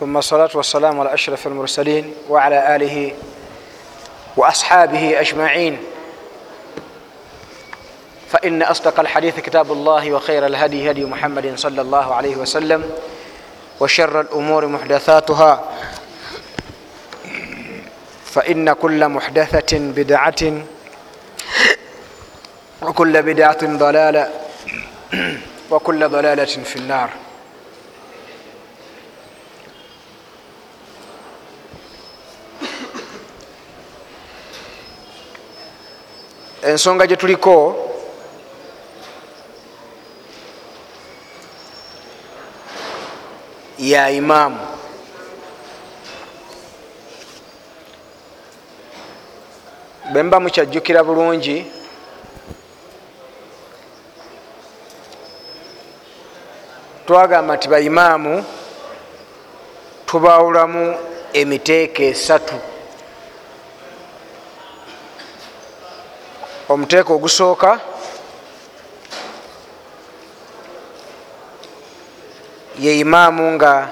ثم الصلاة والسلام على أشرف المرسلين وعلى آله وأصحابه أجمعين. فإن أصدق الحديث كتاب الله وخير الهدي هدي محمد صلى الله عليه وسلم وشر الأمور محدثاتها. فإن كل محدثة بدعة وكل بدعة ضلالة وكل ضلالة في النار. Ensonga gye tuliko ya imaamu. Bwe muba mukyajjukira bulungi twagamba nti baimaamu tubawulamu emiteeka esatu omuteeka ogusooka. Ye imaamu nga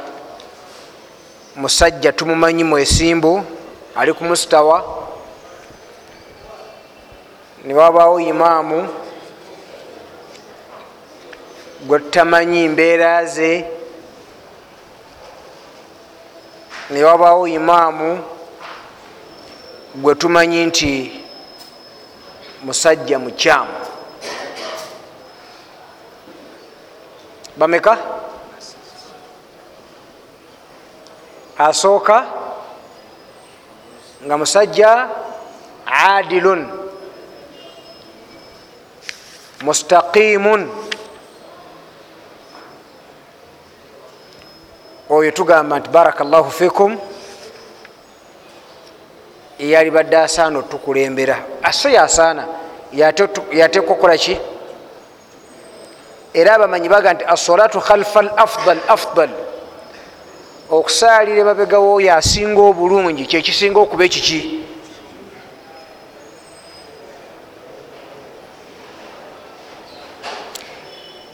musajja tumumanyi mwesimbu ali ku musitawa. Niwabaawo imaamu gwe tutamanyi mbeera ze. Niwabaawo imaamu gwe tumanyi nti musajja mukyamu bameka? Asooka? Nga musajja adilun mustaqimun. Oyo tugamba nti baraka llahu fikum eyali badde asaana otukulembera. Ase yasaana yateeka okukola ki? Era abamanyi baga nti assolatu khalfa al afdal afdal. Okusaalira ebabegawo oyo asinga obulungi kyekisinga okuba ekiki?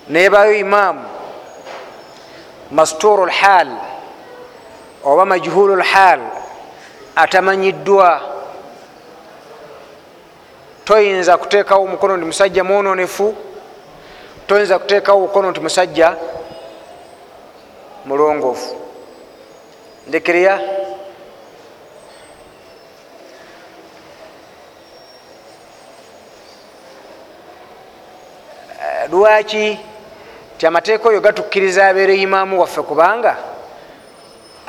Nebayo imaamu masturu lhal oba majhulu lhal atamanyiddwa. Toyinza kuteekawo omukono nti musajja mwononefu toyinza kuteekawo omukono nti musajja mulongoofu ndekereya. Lwaki? Ti amateeka oyo gatukkiriza abeere imaamu waffe kubanga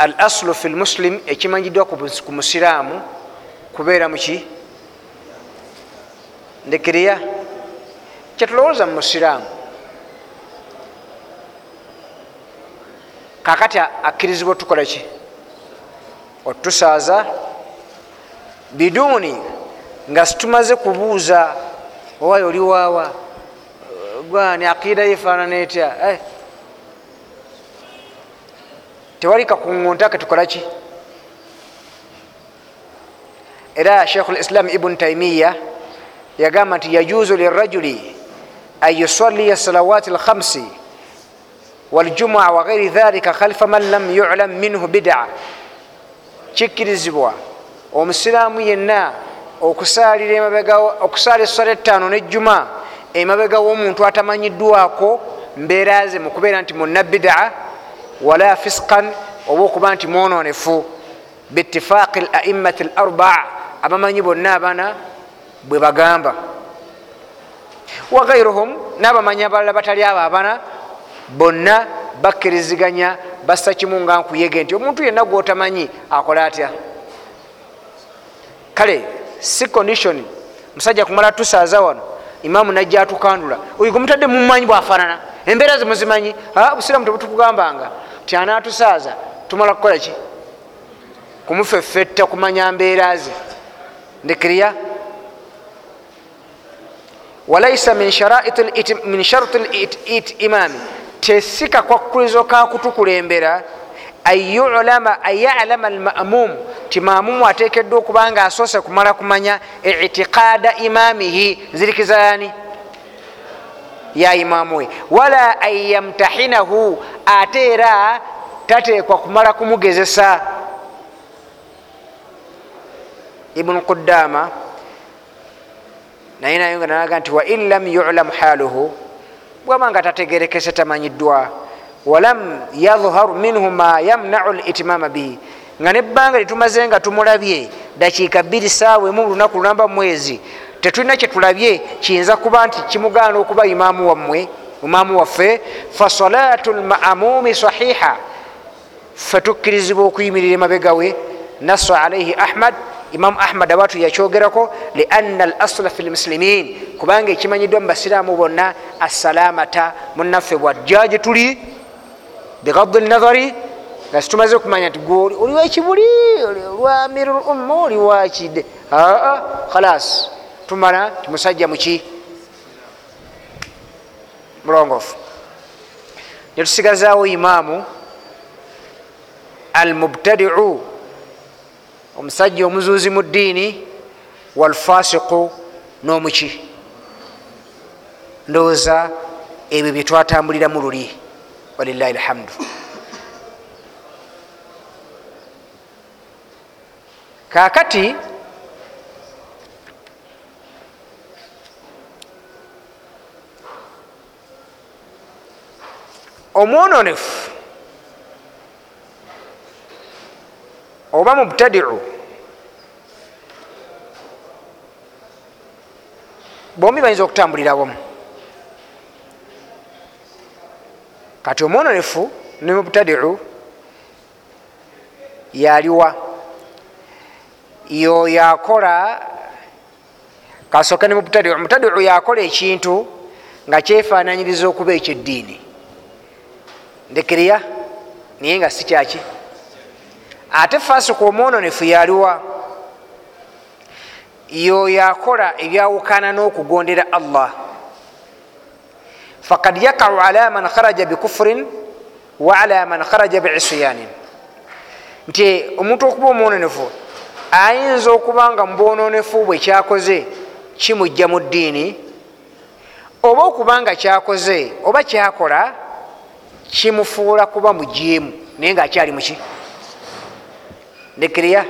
al aslu fi lmuslim ekimanyiddwa ku musiraamu kubeera muki ndekereya kyetulowooza mu musiraamu kakati akkirizibwa otukola ki? Otusaaza biduuni nga situmaze kubuuza owayo oli waawa? Gwani akida yefaanana etya tewali kakuŋŋunta ketukola ki? Era sheikhu lislam ibuni taimiya yagamba nti yajuzu lirajuli an yusalliya salawati lkhamsi waljumua wagairi dhalika khalfa man lam yulam minhu bidaa kikkirizibwa omusiraamu yenna okusaala esala ettaano nejjuma emabega w'omuntu atamanyiddwako mbeera ze mukubeera nti muna bidaa wala fiskan oba okuba nti mwononefu. Biitifaaqi l aimmati l arbaa abamanyi bonna abana bwe bagamba. Wagairuhum n'abamanyi abalala batali abo abana bonna bakkiriziganya bassa kimu nga nkuyege nti omuntu yenna gwotamanyi akola atya? Kale si condition musajja kumala tusaaza wano imaamu najja atukandula oyo gwemutadde mumumanyi bwafaanana embeera ze muzimanyi busiramu tebutukugambanga ti anatusaaza tumala kukola ki? Kumufeffetta kumanya mbeera ze. Ndekiriya walaisa min sharti litimami tesika kwakkulizo kakutukulembera anyalama almamum. Ti mamumu atekeddwa okuba nga asoose kumala kumanya itiqaada imamihi. Nzirikiza yani ya imamu we. Wala an yamtahinahu ate era tateekwa kumala kumugezesa. Ibunu kudama naye nayo nga nalaga nti wain lam yulam haluhu bwaba nga tategerekese tamanyiddwa. Walam yadhharu minhu ma yamnau litimama bihi nga nebbanga litumaze nga tumulabye dakiika bbiri saawemu lunaku lunamba mwezi tetulina kyetulabye kiyinza kuba nti kimugaana okuba imaamu wammwe imaamu waffe fasalatu lmamumi sahiha fe tukkirizibwa okuyimirira emabegawe nasu alaihi ahmad imamu ahmad abatu yakyogerako lianna al asla fi lmuslimin kubanga ekimanyiddwa mu basiraamu bonna assalamata munaffe bwajja gye tuli bigadi nazari nga situmaze okumanya nti gwe oli wekibuli olwa amiru lumma oli wakide aa khalas tumala ti musajja muki mulongofu. Netusigazaawo imaamu almubtadiu omusajja omuzuuzi mu ddiini walfasiqu n'omuki. Ndowooza ebyo byetwatambuliramu luli walilahi lhamdu kakati omwononefu oba mubtadiu bombi bayinza okutambulira wamu. Kati omwononefu ne mubtadiu yaliwa yo yakola kasoka ne mubtadiu mubtadiu yakola ekintu nga kyefananyiriza okuba ekyeddiini ndekereya naye nga si kyaki? Ate fasiku omwononefu yaliwa. Yo yakola ebyawukana n'okugondera allah. Fakad yakau ala man kharaja bikufurin wa ala man kharaja biisyanin nti omuntu okuba omwononefu ayinza okuba nga mubwononefu bwe kyakoze kimujja mu ddiini oba okuba nga kyakoze oba kyakola kimufuula kuba mujeemu naye nga akyali muki ndekiriya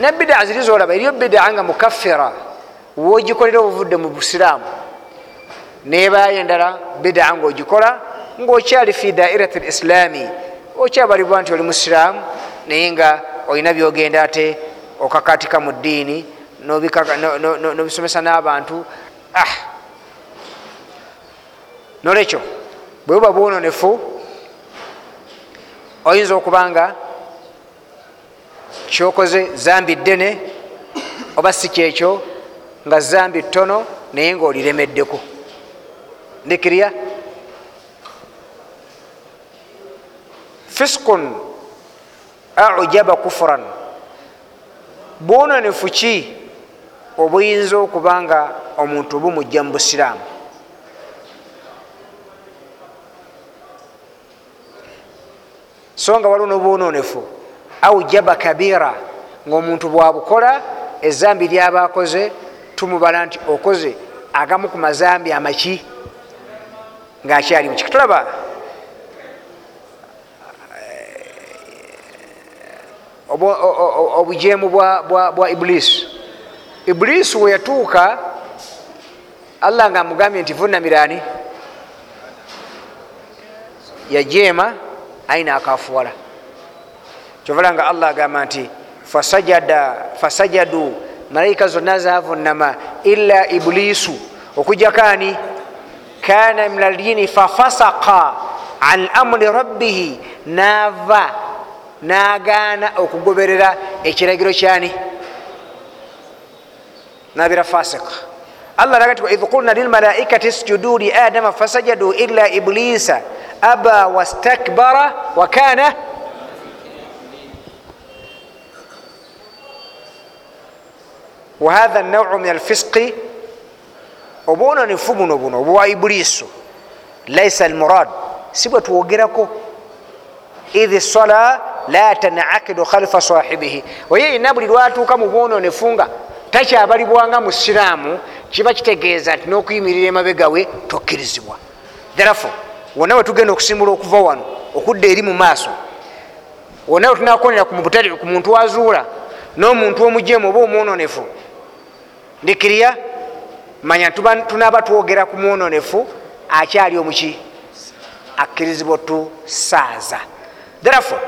nebida ziri zolaba eriyo bida nga mukaffira wogikolera obuvudde mu busiraamu. Nebayo endala bida nga ogikola ngaokyali fi dairat lislami okyabalibwa nti oli musiraamu naye nga olina byogenda ate okakatika mu ddiini nobisomesa n'abantu. Ah! Nolwekyo bwe buba bwononefu oyinza okuba nga kyokoze zambi ddene oba si kyekyo nga zambi ttono naye nga oliremeddeko ndikirya fiskun aujaba kufuran bwononefu ki obuyinza okuba nga omuntu bumujja mu busiraamu so nga waliwo nobwononefu aujaba kabira ngaomuntu bwabukola ezambi lyaba akoze tumubala nti okoze agamu ku mazambi amaki ngaakyali muki tulaba obujeemu bwa ibulisi ibulisi weyatuuka allah nga amugambye nti vunamirani yajeema aina akafuwala. Kyovala nga allah agamba nti fasajadu malaika zonna zavunama illa ibulisu okujjakani kana min alyini fafasaka an amri rabbihi. Nava nagaana okugoberera ekiragiro kyani? Nabira fasika allah raga ti waidh qulna lilmalaikati isjudu li adama fasajadu illa iblisa aba wastakbara wakana wahatha nauu min alfisqi obwononefu buno buno obwa ibulisu laisa almurad si bwe twogerako idh sala la tanakidu khalfa sahibihi oye yina buli lwatuuka mu bwononefu nga takyabalibwanga mu siraamu kiba kitegeeza nti n'okuyimirira emabegawe tokkirizibwa therefore wonna wetugenda okusimbula okuva wano okudda eri mu maaso wonna wetunakonera ku muntu wazuula n'omuntu omujemu oba omwononefu ndikiriya manya tunaaba twogera ku mwononefu akyali omuki? Akkirizibwa tusaaza therefore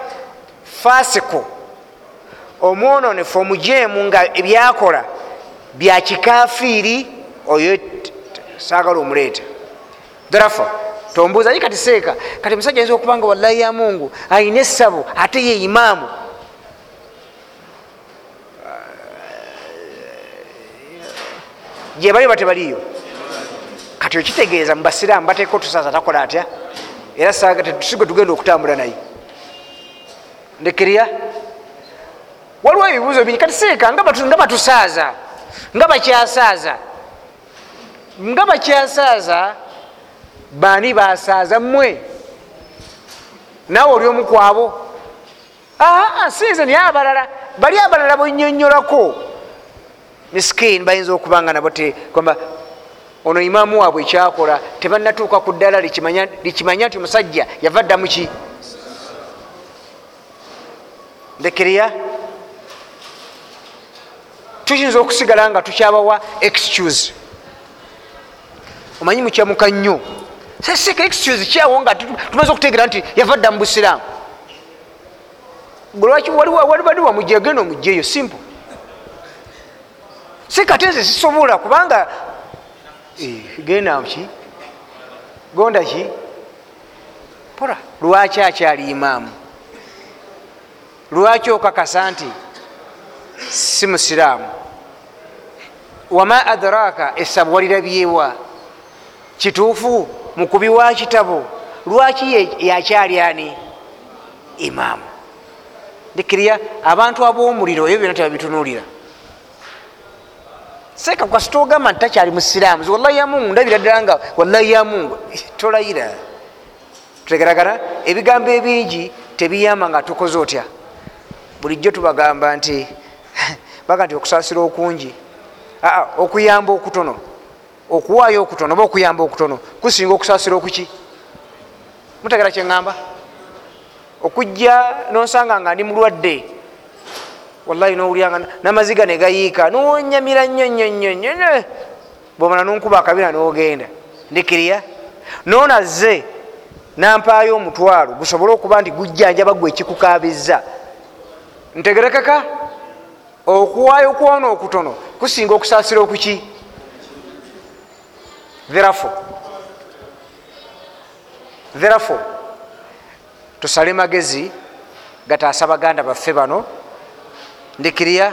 fasiku omwononefu omujemu nga ebyakola byakikafiiri oyo saagala omuleeta therefore tombuuza ye kati seeka kati musajja ayinza okuba nga wallahi ya mungu ayina essabo ate ye imaamu. Gyebali ba tebaliyo kati okitegeeza mubasiraamu bateeka otusaaza takola atya? Era tusigwe tugenda okutambula naye. Ndekirya waliwo ebibuuzo bingi. Kati seeka nga batusaaza nga bakyasaaza nga bakyasaaza bani basaaza mmwe? Naawe oli omukwabo? Sinze naye abalala. Bali abalala bwenyonyolako miskin bayinza okuba nga nabo kwamba ono imaamu waabwe ekyakola tebanatuuka ku ddala likimanya nti musajja yava ddamuki ndekeriya tuyinza okusigala nga tukyabawa excuse. Omanyi mukyamuka nnyo seseka excuse kyawo nga tumaze okutegera nti yava dda mu busiraamu. Wali wamujja genda omujjaeyo simple. Sikate nze sisobola kubanga genda ki? Gonda ki? Pola lwaki akyali imaamu? Lwaki okakasa nti si musiraamu? Wama adraka esabu walirabyewa kituufu mukubi wa kitabo lwaki yakyali ani? Imaamu ndikiriya abantu ab'omuliro ebyo byona tebabitunulira seeka kasita ogamba nti takyali musiraamu wallahi yamungu ndabira ddala nga wallahi yamungu tolayira. Tutegeragana ebigambo ebingi tebiyamba nga tukoze otya? Bulijjo tubagamba nti baga nti okusaasira okungi. Aa okuyamba okutono okuwaayo okutono oba okuyamba okutono kusinga okusaasira okuki? Mutegera kyeŋŋamba okujja nosanga nga ndi mulwadde wallahi nowulyanga namaziga negayiika nonyamira nnyo nnyo nnyo nnyo bwomala nonkuba akabina nogenda. Ndikiriya nonaze nampaayo omutwalo gusobole okuba nti gujjanjaba gwe ekikukabiza ntegerekeka? Okuwaayo kwona okutono kusinga okusaasira okuki therefore therefore tusale magezi gataasa baganda baffe bano. Ndikiriya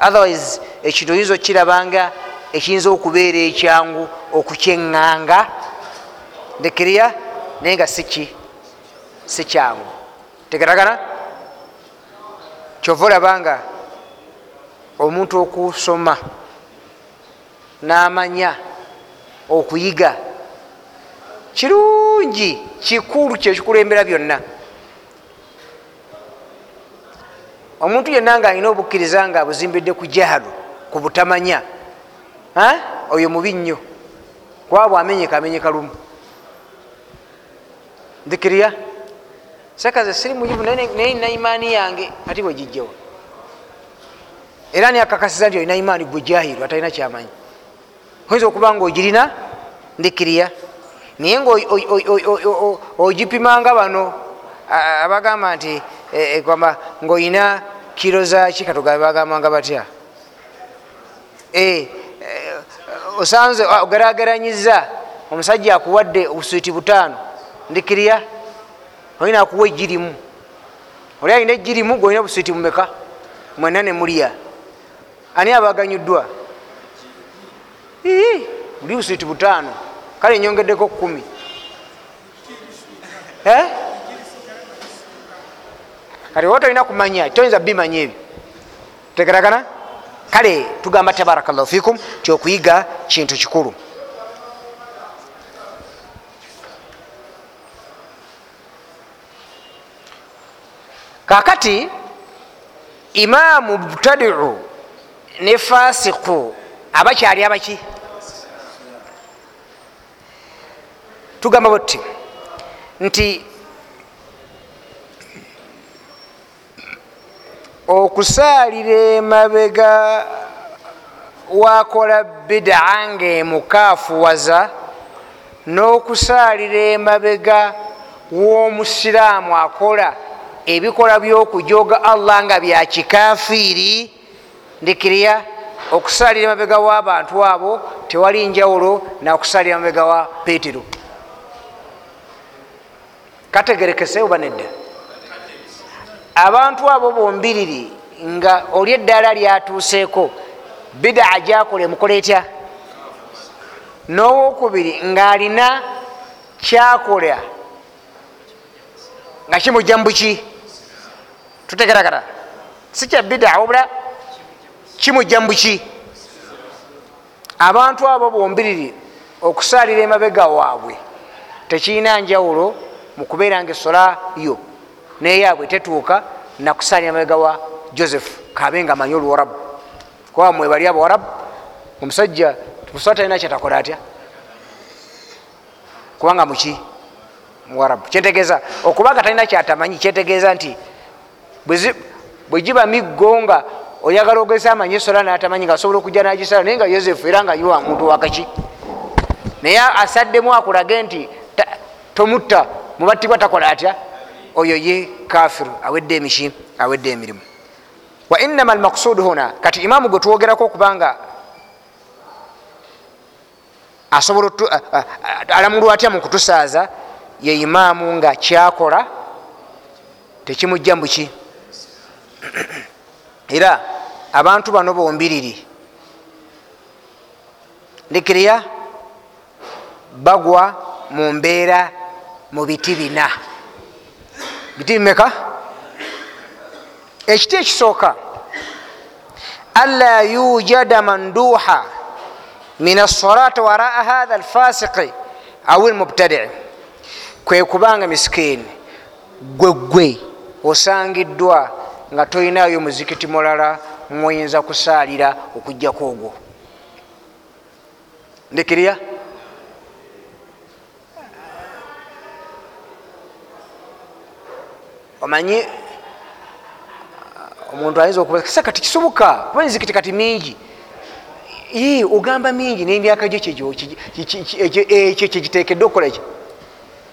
otherwise ekintu oyinza okirabanga ekiyinza okubeera ekyangu okukyeŋŋanga ndikiriya naye nga siki si kyangu. Tegeragana kyova olabanga omuntu okusoma n'amanya okuyiga. Kirungi kikulu kyekikulembera byonna. Omuntu yenna nga alina obukkiriza nga abuzimbidde ku jahalu ku butamanya oyo mubi nnyo. Kuba bwamenyeka amenyeka lumu. Ndikiriya? Sekaze siri mujibu naye nina imaani yange ati bwegijjawa era niakakasiza nti olina imaani gwe jahiru atalina kyamanyi oyinza okuba nga ogirina ndikiriya. Naye nga ogipimanga bano abagamba nti kwamba ngaoyina kiro zaki katugabe bagambanga batya? Osanze ogerageranyiza omusajja akuwadde obuswiti butaano ndikiriya? Olina akuwa ejirimu oli alina ejirimu golina obuswiti mumeka mwena nemulya ani abaganyuddwa buli buswiti butaano. Kale nyongeddeko kumi kati oba tolina kumanya toyinza bimanya ebyo tegeragana kale tugamba tabarakallahu fikum ti okuyiga kintu kikulu. Kakati imaamu mubtadiu ne fasiku abakyali abaki? Tugamba bwetuti nti okusaalira emabega wakola bidaa ngaemukaafuwaza n'okusaalira emabega w'omusiraamu akola ebikolwa by'okujoga allah nga byakikafiiri ndikiriya. Okusaalira emabega w'abantu abo tewali njawulo nakusaalira emabega wa petero kategerekese oba nedda? Abantu abo bombiriri nga oli eddaala lyatuuseeko bidaa gyakola emukola etya? N'owokubiri ng'alina kyakola nga kimujja mubuki tutegerakata si kya bidaa wabula kimujja mubuki abantu abo bombiriri okusaalira emabega waabwe tekirina njawulo mukubeera nga esola yo neyaabwe tetuuka nakusaalira emabega wa joseph kabe nga amanyi oluwarabu kuba mwebali abawarabu omusajja musola talina kyatakola atya? Kubanga muki muwarabu kyentegeeza okubanga talina kyatamanyi kyetegeeza nti bwe giba miggo nga oyagala ogesa amanyi esola natamanyi nga asobola okujja nagisala naye nga yosefu era nga yiwa muntu wakaki naye asaddemu akulage nti tomutta mubattibwa takola atya? Oyo ye kafiru awedde emiki awedde emirimu. Wa inama almaksud huna kati imamu gwe twogerako okubanga asobola alamulwa atya mukutusaaza ye imaamu nga kyakola tekimujja muki era abantu bano bombiriri ndikiriya bagwa mu mbeera mu biti bina. Biti bimeka? Ekiti ekisooka. Anla yujada manduha min assalati waraa hatha alfasiqi au almubtadii kwe kubanga miskini gwegwe osangiddwa nga tolinayo muzikiti mulala mwoyinza kusaalira okujjako ogwo. Ndikirya? Omanyi? Omuntu ayinza okubasa kati kisoboka kuba emizikiti kati mingi. Ogamba mingi nemyaka gyo ekyo kyegitekedde okukola ki?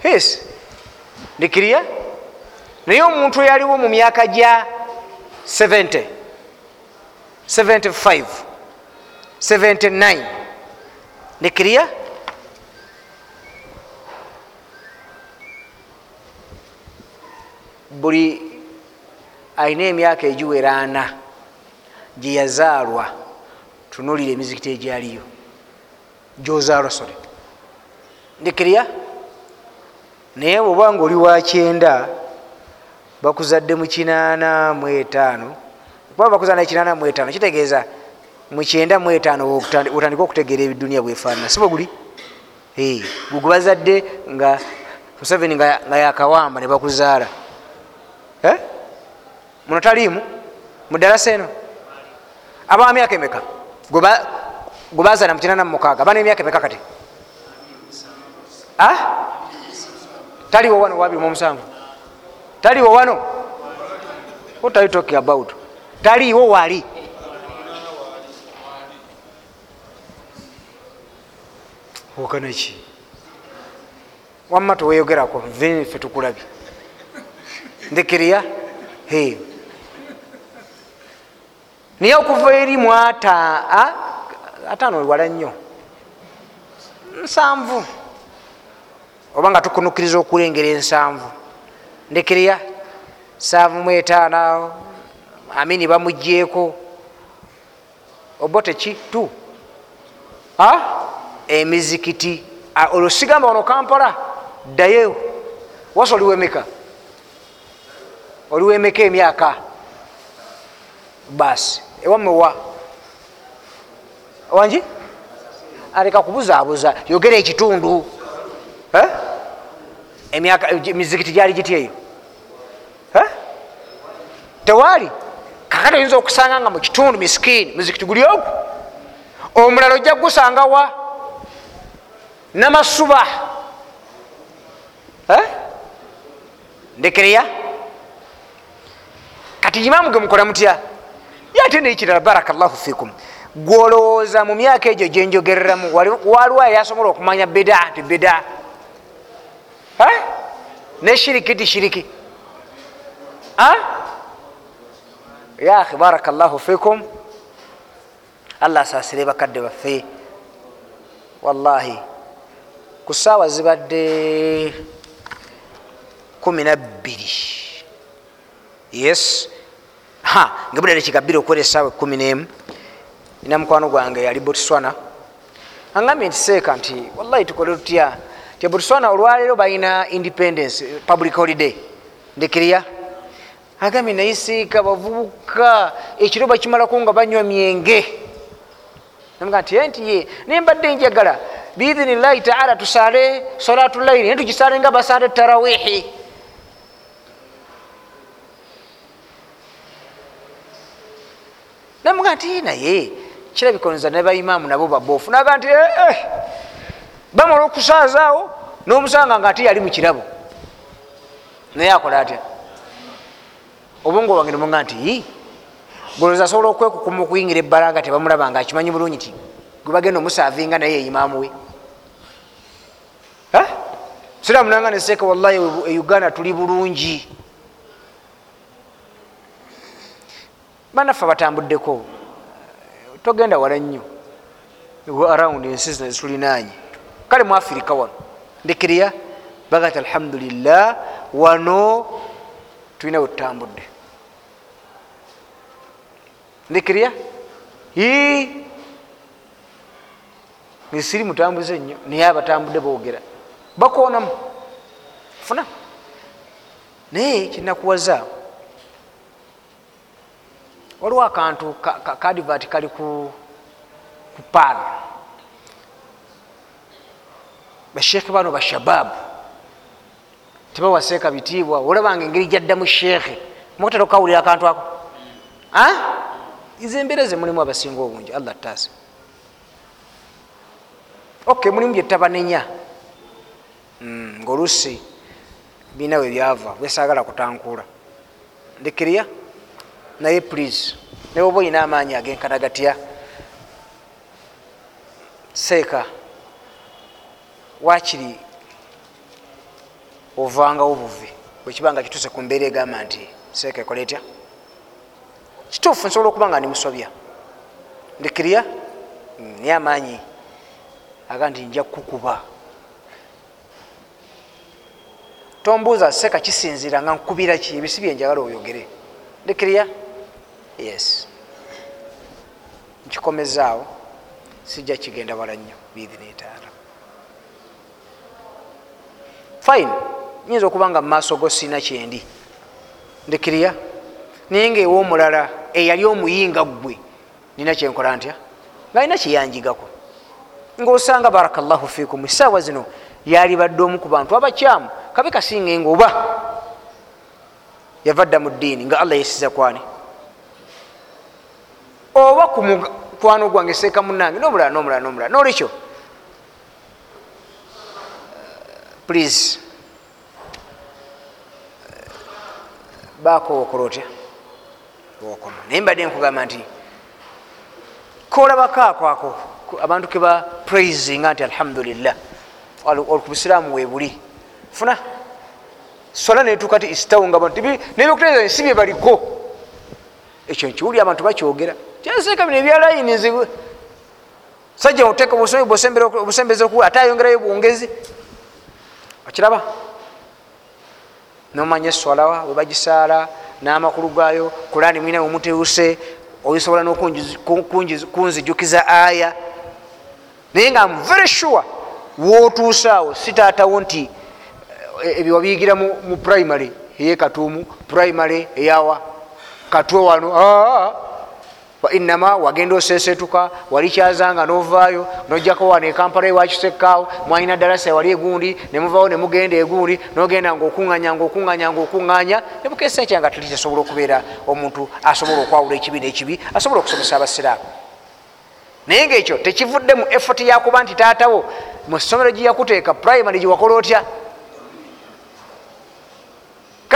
Es ndikirya? Naye omuntu eyaliwo mu myaka gya 70 75 79 ndikirya buli ayina emyaka egiwera ana gyeyazaalwa tunulira emizikiti egyaliyo gyozaalwa sole ndikirya naye bwoba nga oli wakyenda bakuzadde mu kinaana mu etaano. Kuba bakuzadde kinaana mu etaano kitegeeza mukyenda mu etaano otandika okutegeera ebiduniya bwefaanana. Sibo guli? Gugwe bazadde nga museveni nga yakawamba ne bakuzaala. Muno taliimu? Mudalasa eno abaa myaka emeka? Gwe bazaala mu kinaana mumukaaga baana emyaka emeka kati? Taliwo wano wabiri muomusanvu taliwo wano? What are you talking about? Taliwo wali. Okanaki wamma teweyogerako fe tukulabye. Ndekeriya naye okuva eri mwata ataano wala nnyo. Nsanvu. Oba nga tukunukiriza okulengera ensanvu ndekeriya sanvu mu etaano amini bamugjeeko oba teki tu emizikiti. Olwo sigamba wano kampala? Ddayo. Wasa oliwemeka oliwemeka emyaka? Basi ewamewa wangi aleka kubuzaabuza. Yogera ekitundu. Emyaka emizikiti gyali giti eyo? Tewaali kakati oyinza okusanga nga mukitundu miskini muzikiti guli ogu omulala ojja kugusanga wa? Namasuba. Ndekeriya kati imaamu ge mukola mutya? Yate nekirala baraka llahu fikum gwolowooza mu myaka egyo gyenjogereramu waliwo yasobola okumanya bida ti bida ne shiriki ti shiriki yahi baraka llahu fikum allah asasire bakadde baffe wallahi ku saawa zibadde kumi nabbiri yes nga budde nekigabire okuwera esaawa ekumi nemu ina mukwano gwange yali botswana angambye nti seeka nti wallahi tukole tutya ti botswana olwaleero balina independence public holiday. Ndekirya agambye naye seeka bavubuka ekiro bakimalako nga banywa myenge. Namuga nti nti ye naye mbadde njagala biidhinillahi taala tusaale solatu llaili naye tukisaale nga basaale tarawihi namuga nti naye kirabikoniza ne baimaamu nabo baboofu naga nti eh, eh. Bamala okusaazaawo n'omusanga nga ate yali mukirabo naye akola atya? Obwongo bwange nemuga nti goloza asobola okwekukuma okuyingira ebbala nga tebamulaba nga akimanyi bulungi ti gwe bagenda omusaavinga naye eimaamu we. Siramu nanga neseeka wallahi e uganda tuli bulungi. Banaffe batambuddeko togenda wala nnyo. Around ensi zina zitulinaanye kale mu afirika wano. Ndekirya bagati alhamdulillah wano tulina wetutambudde ndekirya nesiri mutambuze nnyo naye abatambudde boogera. Bakoonamu. Funa. Naye kinakuwaza waliwo akantu kadivati kali ku paana basheekhe bano bashababu tebawaseeka bitiibwa olabanga engeri jaddamu sheekhe. Mukutera okukawulira akantu ako. Izo embeera zemulimu abasinga obungi allah taasa ok mulimu byetabanenya hmm, ngaolusi binawe byava bwesagala kutankula ndekirya naye please naye oba oyina amaanyi agenkana gatya seeka wakiri ovangawo buvi bwekibanga kituse ku mbeera egamba nti seeka ekola etya? Kituufu nsobola okuba nga ndimusobya. Ndikirya? Naye amaanyi. Aga nti nja kukuba. Tombuuza seeka kisinzira nga nkubira ki? Ebisi byenjagala oyogere. Ndikirya? Yes. Nkikomezaawo sijja kigenda wala nnyo biidhinitaala fine. Nyinza okuba nga mumaaso go siina kyendi ndikirya naye nga ewoomulala eyali omuyinga gwe nina kyenkola ntya? Nga alina kyeyanjigako ngaosanga barakallahu fikum esaawa zino yali badde omu ku bantu abakyamu. Kabe kasinga nga oba yava dda mu ddiini nga allah yesiza kwani oba ku mukwano gwange seeka munange nomulala nomulala nomulala nolwekyo please. Bakowokola otya? Wokoma naye mbadde nkugamba nti kolabako ako abantu keba praisinga nti alhamdulillah. Olkubusiraamu webuli funa. Sola netuka ti istawunga nebyokuteeza ensi bye baliko. Ekyo nkiwuli abantu bakyogera. Kyaseeka bino ebyalayinizi sajja oteeka obusembeze oku ate ayongerayo bwongezi okiraba nomanya eswalawa webagisaala n'amakulu gaayo kulani mwina wemuteuse oyisobola nokunzijukiza aya naye nga very sure wotuusaawo sitaatawo nti eh, ebyo wabiyigira mu primary eyekatuumu primary eyawa katwe wano wainama wagenda osesetuka wali kyazanga novaayo nojjako wano ekampala ewakisekaawo mwalina dalasa wali egundi nemuvaawo nemugenda egundi nogenda nga okuŋanya nga okuŋanya nga okuŋanya nebukesa ekya nga tuli kyasobola okubeera omuntu asobola okwawula ekibi nekibi asobola okusomesa abasiraamu. Naye ngaekyo tekivudde mu effort yakuba nti taatawo mu ssomero gyeyakuteeka primary gyewakola otya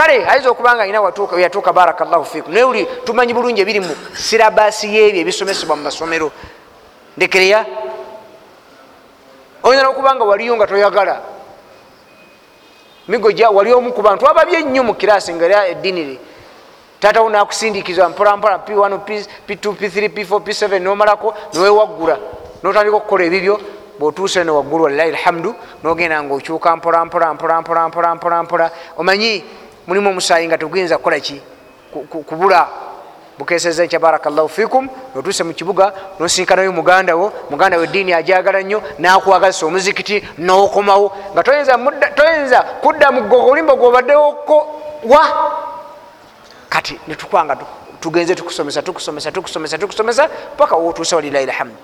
kale ayinza okubanga alina yatuuka barakllahu fikum naye uli tumanyi bulungi ebiri mu sirabasi yebyo ebisomesebwa mu masomero. Ndekereya. Oyinza nokubanga waliyo nga toyagala. Migoja wali omu ku bantu ababye ennyo mu kirasi nga era eddiini taatawo nakusindikiza mpolampola p1 p2 p3 p4 p7 nomalako niwewaggula notandika okukola ebibyo bwotuuse no waggulu walilahi lhamdu nogenda nga okyuka mpolampolampolampolampolampola omanyi mulimu omusaayi nga teguyinza kukola ki? Kubula. Bukeseza nkya barakllahu fikum notuuse mu kibuga nosinkanayo muganda wo. Muganda wo eddiini ajagala nnyo nakwagazisa omuzikiti nokomawo. Nga toyinza kudda mugogo olimba gwobaddewoko wa? Kati netukwanga tugenze tukusomesa tukusomesa tukusomesa tukusomesa paka wotuuse walilahi lhamdu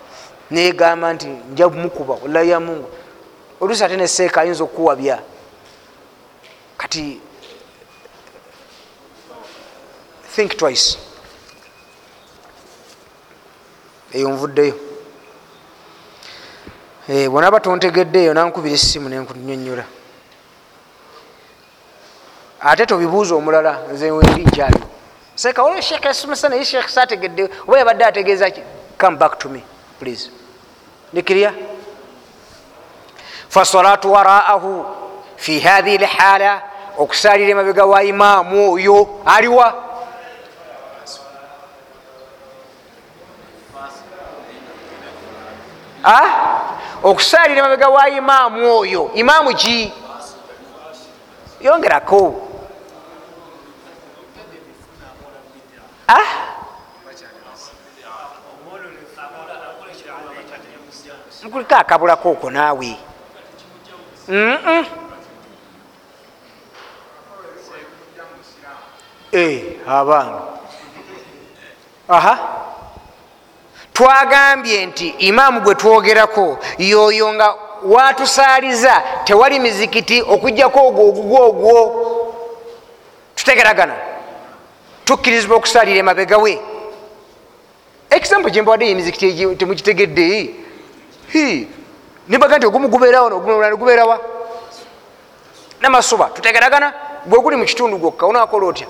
negamba nti nja mukuba wallahi ya mungu. Oluusi ate neseeka ayinza okuwabya kati think twice. Eyo nvuddeyo. Bwonaba tontegeddeeyo nankubira essimu nenkunyonyola ate tobibuuza omulala nze wendi nkyali seka olwo sheekh yasomesa naye sheekh sategedde oba yabadde ategeeza ki? Come back to me please. Nikirya fasalatu waraahu fi hathihi lhala okusalira emabega wa imaamu oyo aliwa okusalira emabega wa imaamu oyo. Imaamu ki? Yongerako nkuliko akabulako okwo naawe. Abaana aha twagambye nti imaamu gwe twogerako yoyo nga watusaaliza tewali mizikiti okugjako ogwo ogugwo ogwo. Tutegeragana. Tukkirizibwa okusalira emabega we. Example gyembawadde emizikiti temukitegedde nibaga nti ogumu gubeerawo nogumulala gubeerawa namasuba tutegeragana gwe guli mu kitundu gwokka onakola otya?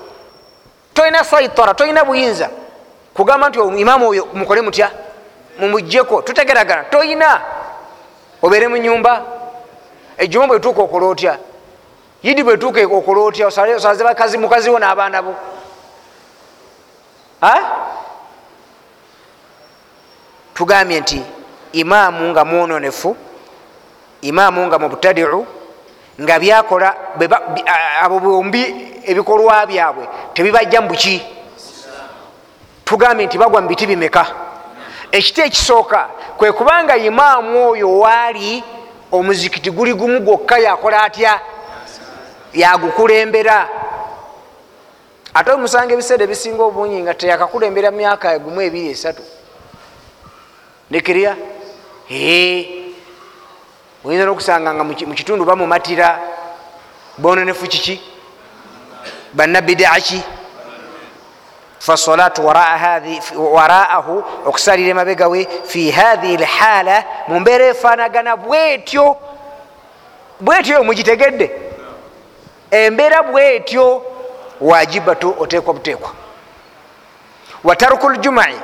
Tolina saitara tolina buyinza kugamba nti imaamu oyo mukole mutya? Mumugjeko tutegeragana. Toyina. Obeere mu nyumba ejuma bwetuuka okola otya? Yidi bwetuuka okola otya? Osaze bakazi mukaziwo n'abaana bo. Tugambye nti imaamu nga mwononefu imaamu nga mubtadiu nga byakola abo bombi ebikolwa byabwe tebibajja mu buki tugambye nti bagwa mu biti bimeka? Ekiti ekisooka kwe kubanga imaamu oyo waali omuzikiti guli gumu gwokka yakola atya? Yagukulembera. Ate omusanga ebiseera ebisinga obungi nga teyakakulembera myaka gumu ebiri esatu. Nekirya oyinza nokusanga nga mu kitundu bamumatira bononefu kiki? Bannabidaki fasolatu waraahu okusalira emabega we fi hathihi lhala mumbeera efanagana bwetyo bwetyo mugitegedde embeera bwetyo wajibatu otekwa butekwa wataruku ljumai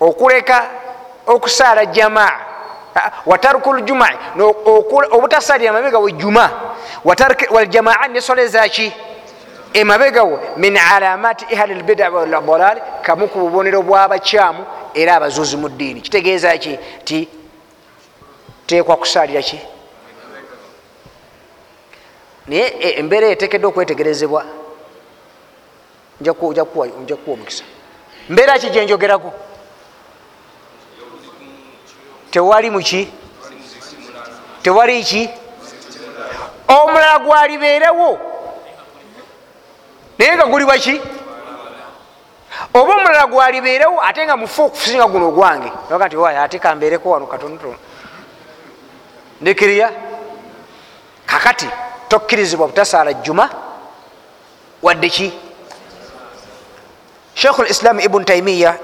okuleka okusaala jamaa wataruku ljumai obutasalira emabega we juma waljamaa nesola ezaki emabegawo min alamati ihali lbida waldalal kamu ku bubonero bwabakyamu era abazuzi mu ddiini. Kitegeeza ki? Ti tekwa kusalira ki? Naye embeera etekedde okwetegerezebwa. Njakuwa omukisa. Mbeera ki gyenjogerako tewali muki tewali ki? Omulala gwalibeerewo naye nga guli waki oba omulala gwalibeerewo ate nga mufe okusinga guno ogwange aga nti wayo ate kambeereko wano katonotono ndekiriya kakati tokkirizibwa butasaala juma wadde ki? Sheikhu lislamu ibunu taimiya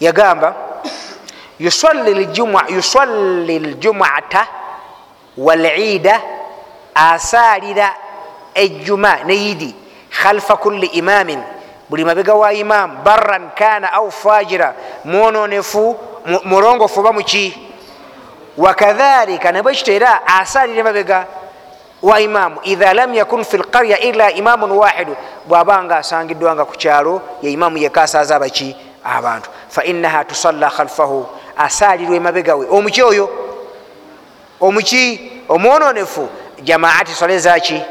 yagamba yusalli ljumata walida asalira ejjuma ne idi khalfa kulli imamin buli mabega wa imamu barran kana au fajira mwononefu mulongofu oba muki wakadhalika nabwekito era asalire mabega wa imamu idha lam yakun fi lqarya ila imamun wahidu bwabanga asangiddwanga ku kyalo ye imamu yekasaaza abaki abantu fainaha tusalla khalfahu asalirwa emabega we omuki oyo omuki omwononefu jamaati sole zaki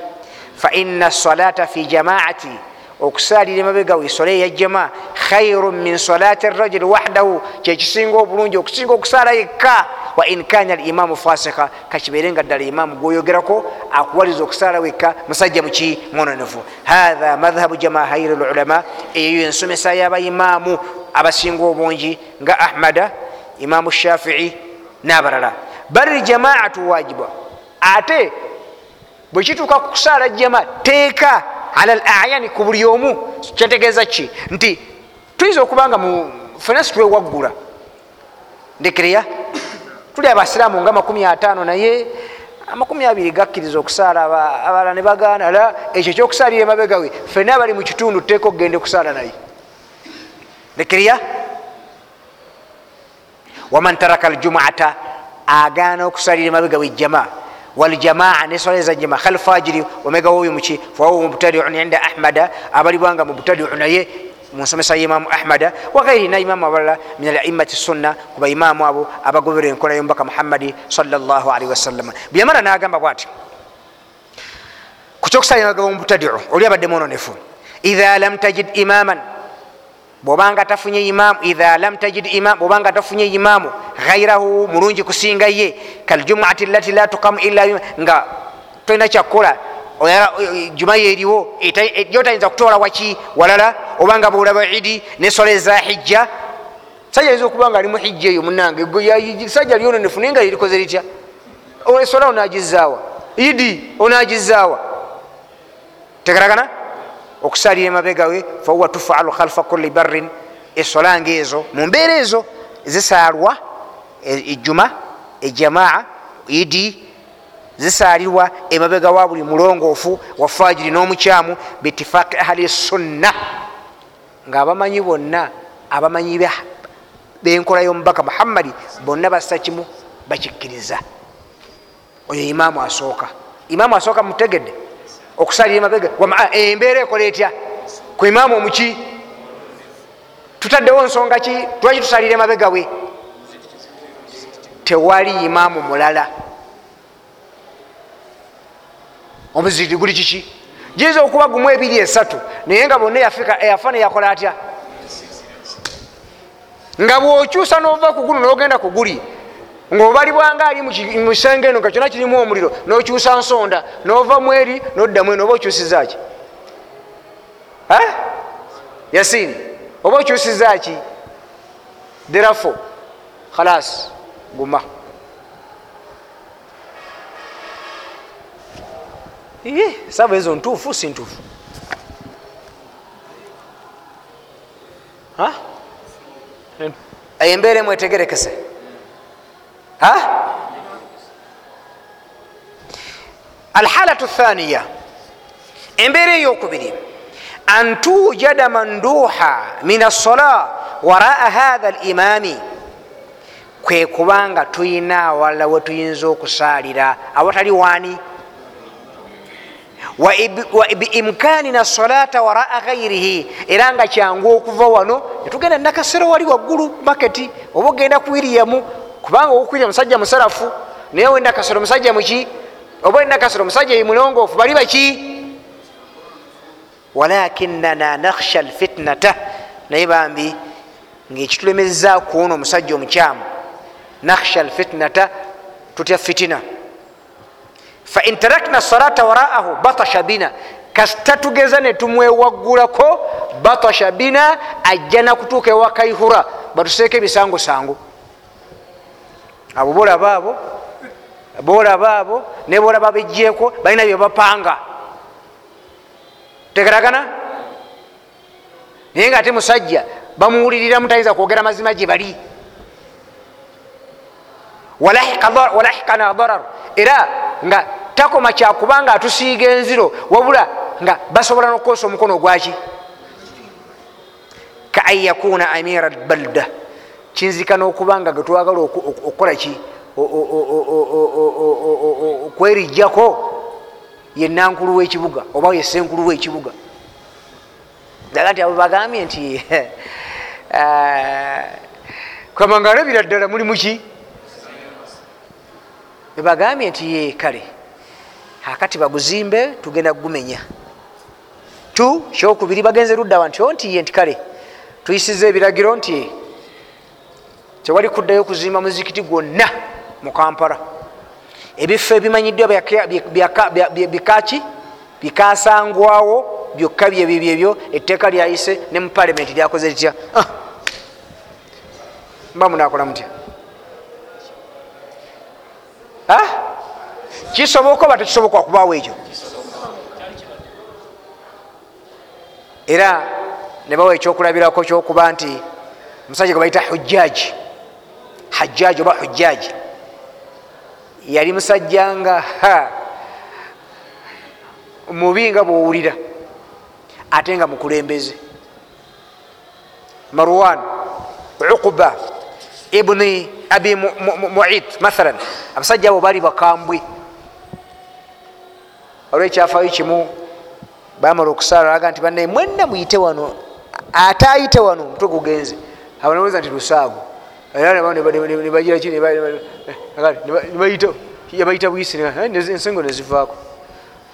faina salata fi jamaati okusalira emabega we sole eya jama khairu min salati rajuli wahdahu kyekisinga obulungi okusinga okusala yekka. Wa in kana limamu fasika kakibere nga ddala imamu gwoyogerako akuwaliza okusala wekka musajja muki mwononefu hatha madhhabu jamahairi lulama eyo ensomesa y'abaimamu abasinga obungi nga ahmada imamu shafii n'abalala. Bali jamaatu wajiba ate bwekituuka ku kusaala jama teeka ala l ayani ku buli omu. Kyategeeza ki? Nti tuyinza okubanga fenasi twewaggula. Ndekereya tuli abasiraamu nga makumi ataano naye amakumi abiri gakkiriza okusaala abalala ne bagaana la ekyo kyokusaalira emabegawe fena abali mu kitundu teeka okugenda okusaala naye. Ndekereya waman taraka aljumuata agaana okusalira emabegawe ejjama waljamaa nesoleza jama khalfajiri omega woyo muki fahuwa mubtadiun inda ahmada abalibwanga mubtadiu naye munsomesa yimamu ahmada wagairi na imamu abalala min alaimati sunna kuba imamu abo abagobera enkola yombaka muhammadi salllahalihi wasallama bweyamala nagamba bwati kukyokusalira emabega mubtadiu oli abadde mwononefu idha lam tajid imaman bwobanga tafunye imamu idha lam tajid imam bwobanga tafunye imamu ghairahu mulungi kusinga ye. Kaljumuati lati la tukamu illa nga tolina kyakukola juma yeriwo gyotayinza kutola waki walala obanga bwolaba idi nesola eza hijja. Sajja yinza okubanga ali mu hijja eyo munange sajja lyononefu naye nga lirikoze litya? Esola onagizaawa idi onagizaawa tegaragana okusalira emabegawe fahuwa tufalu khalfa kulli barrin esola nga ezo. Mumbeera ezo zisaalwa ejjuma ejamaa idi zisalirwa emabega wa buli mulongoofu wa fajiri n'omukyamu bitifaqi ahali sunna. Nga abamanyi bonna abamanyi benkola y'omubaka muhammadi bonna bassa kimu bakikkiriza. Oyo imaamu asooka. Imaamu asooka mutegedde okusalira emabega. Embeera ekola etya? Ku imaamu omuki tutaddewo nsonga ki? Twaki tusalira emabega we? Tewali imaamu mulala. Omuziri guli kiki? Giyinza okuba gumu ebiri esatu naye nga bonna eyafa neyakola atya? Nga bwokyusa nova kugulu nogenda kuguli ngaobalibwanga ali musenge eno nga kyona kirimu omuliro nokyusa nsonda nova mweri noddamu eno oba okyusizaki yasini oba okyusizaki derafo khalas guma. Saba ezo ntuufu si ntuufu? Embeera emwetegerekese alhalatu thaniya embeera eyokubiri an tujada manduha min assola waraa hatha limami kwe kubanga tuyina awalala we tuyinza okusaalira awatali wani biimkanina solata waraa ghairihi era nga kyangu okuva wano netugenda nakasero wali waggulu maketi oba ogenda kwiriyamu kubanga okwirya musajja musalafu naye wenda kasero musajja muki oba wenda kasero musajja mulongoofu bali baki? Walakinana nakhsha lfitnata naye bambi ngaekitulemeza kuona omusajja omukyamu. Nakhsha lfitnata tutya fitina. Fain tarakna salata waraahu batasha bina. Kasita tugeza netumwewaggulako batasha bina ajja nakutuuka ewakaihura batuseeko emisango sango abo bolaba abo bolaba abo nebolaba bejjeeko balina byebapanga tegeragana naye nga ate musajja bamuwuliriramu tayinza kwogera mazima gye bali. Walahikana darar. Era nga takoma kyakubanga atusiiga enziro wabula nga basobola nokukozesa omukono gwaki ka an yakuna amira lbalda kinzika n'okubanga getwagala okukola ki okwerijjako ye nankulu w'ekibuga oba ye senkulu w'ekibuga aga nti abo bagambye nti kamanga alabira ddala mulimu ki ebagambye nti ye kale akati baguzimbe tugenda kugumenya tu kyokubiri bagenze luddawa nti onti ye nti kale tuyisiza ebiragiro nti tewali kuddayo kuzimba muzikiti gwonna mu kampala. Ebifo ebimanyiddwa bikaki bikasangwawo byokka byebibyo ebyo etteeka lyayise ne mu palamenti lyakoze litya? Mba munakola mutya? Kisoboka oba tekisoboka okubaawo ekyo? Era ne bawa ekyokulabirako kyokuba nti omusajja gwe bayita hujjaji hajjaji oba hujjaji yali musajja nga mubi nga bwowulira ate nga mukulembeze. Marwan uquba ibuni abi muid mathalan. Abasajja abo bali bakambwe. Olwekyafayo kimu bamala okusaala aga nti banaye mwenna muyite wano ate ayite wano omutwe gugenze. Abanaweza nti lusaago era nebagira ki yabayita buyisi ensengo nezivaako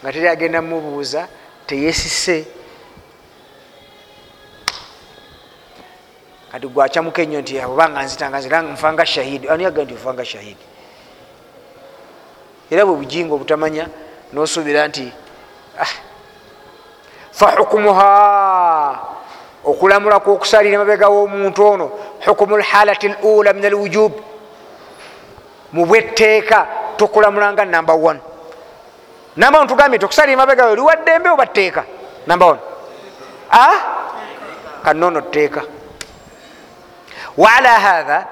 nga teri agenda mubuuza teyesise kati gwakyamuka ennyo nti obanga nzitanga nfanga shahidi. Ani aga nti ofanga shahidi? Era bwe bujinga obutamanya nosuubira nti fahukumuha okulamula kwokusalira mabega w'omuntu ono hukumu lhalati lula min alwujub mu bwetteeka tukulamulanga namba 1 namba 1 tugambye nti okusalira mabega we liwaddembe oba tteeka namba 1 a kanono tteeka waala hatha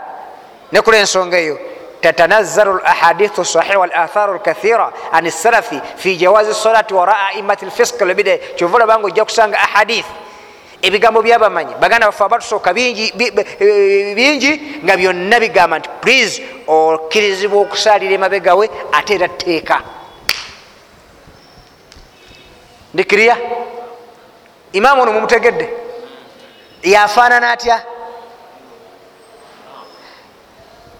nekula ensonga eyo تتنزل الاحاديث الصحيحه والاثار الكثيره عن السلف في جواز الصلاه وراء ائمه الفسق البدع تشوفوا بانغو جاكسانغ احاديث Ebigambo byabamanyi. Baganda bafe abatusooka bingi nga byonna bigamba nti please okkirizibwa okusalira emabegawe ate era tteeka. Ndikiriya imaamu ono mumutegedde? Yafaanana atya?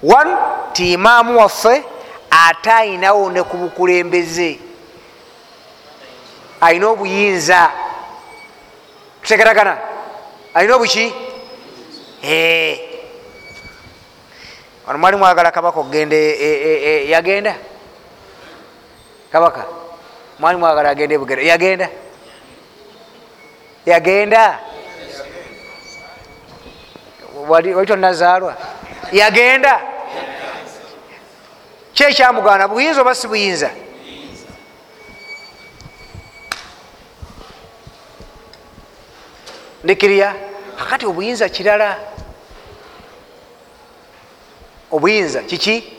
One ti imaamu waffe ate ayinawo ne ku bukulembeze. Ayina obuyinza tutegeragana alina obuki ono mwali mwagala kabaka okugenda yagenda? Kabaka mwali mwagala agende bugendo yagenda? Yagenda? Wali tonazaalwa yagenda? Kyekyamugana buyinza oba si buyinza ndikiriya kakati obuyinza kirala? Obuyinza kiki?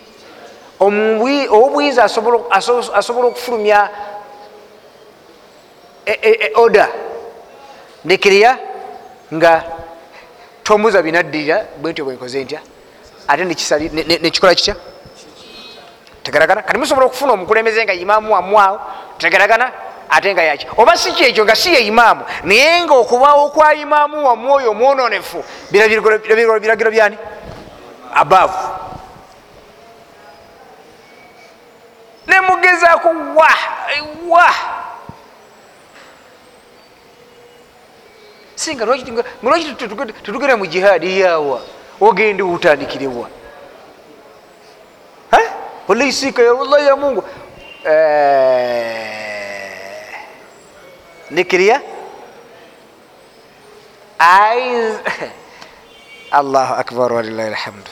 Obuyinza asobola okufulumya oda ndikiriya nga tomuza binaddirira bwentyo bwenkoze ntya. Ate nekikola kitya? Tegeragana kati musobola okufuna omukulembeze nga imaamu wamwawo tegeragana ate nga yaki? Oba si kyekyo nga si ye imaamu naye nga okubawo kwa imaamu wamwe oyo omwononefu biragiro byani? Abaavu. Nemugezaako wa wa singa lwaki tetugenda mu jihaadi yawa ogende utandikirewa olaisika wallahi ya mungu nikiriya allahu akbar walilahi alhamdu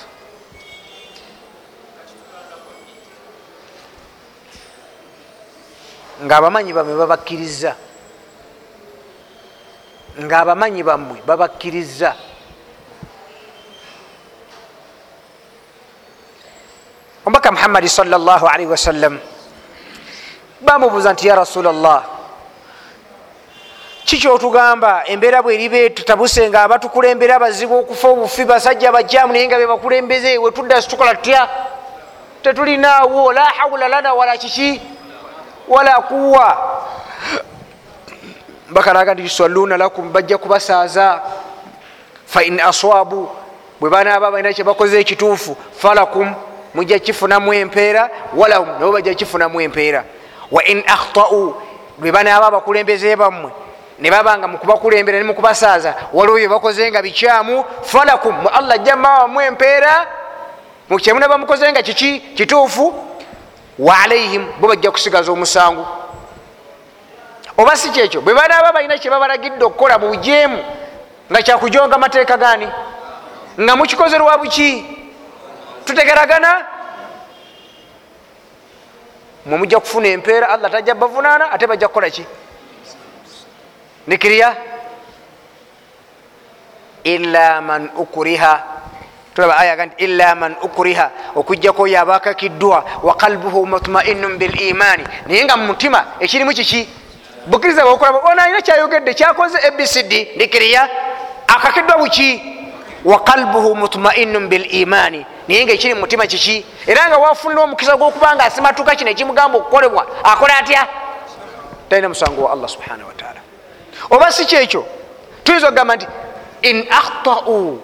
ngaabamanyi bamwe babakkiriza. Ngaabamanyi bammwe babakkiriza. Omubaka muhammadi salllah alaihi wasallam bamubuuza nti ya rasulllah kikyotugamba embeera bweribe tutabuse nga abatukulembera bazibu okufa obufi basajja bajjamu naye nga bebakulembeze wetudda situkola tutya? Tetulinaawo la haula lana wala kiki? Wala kuwa bakaraga nti yusalluna lakum bajja kubasaaza. Fain aswabu bwe banaaba balina kyebakoze ekituufu falakum mujja kifunamu empeera walahum nabo bajja kifunamu empeera. Wa in akhtau bwe banaaba abakulembeze bammwe ne babanga mukubakulembera ne mukubasaaza waliwo byebakoze nga bikyamu falakum mu allah ajja mawamu empeera. Mukyemuna bamukoze nga kiki? Kituufu? Wa alaihim bo bajja kusigaza omusangu oba si kyekyo bwe banaaba balina kyebabalagidde okukola mu bujeemu nga kyakujonga mateeka gani nga mukikozerwa buki? Tutegeragana? Mwe mujja kufuna empeera allah tajja bavunaana ate bajja kukola ki nikiriya ila man ukriha tulaba aya gandi ila man ukriha okujjako oyo abakakiddwa wa qalbuhu mutmainun bilimani naye nga mumutima ekirimu kiki? Bukiriza bwokulaba ona alina kyayogedde kyakoze abcd nikiriya akakiddwa buki? Wa qalbuhu mutmainun bilimani naye nga ekiri mumutima kiki? Era nga wafunira omukisa gwokubanga asimatuka kino ekimugamba okukolebwa akola atya? Talina musango wa allah subhanahu wataala oba si kyekyo tuyinza okugamba nti in akhtau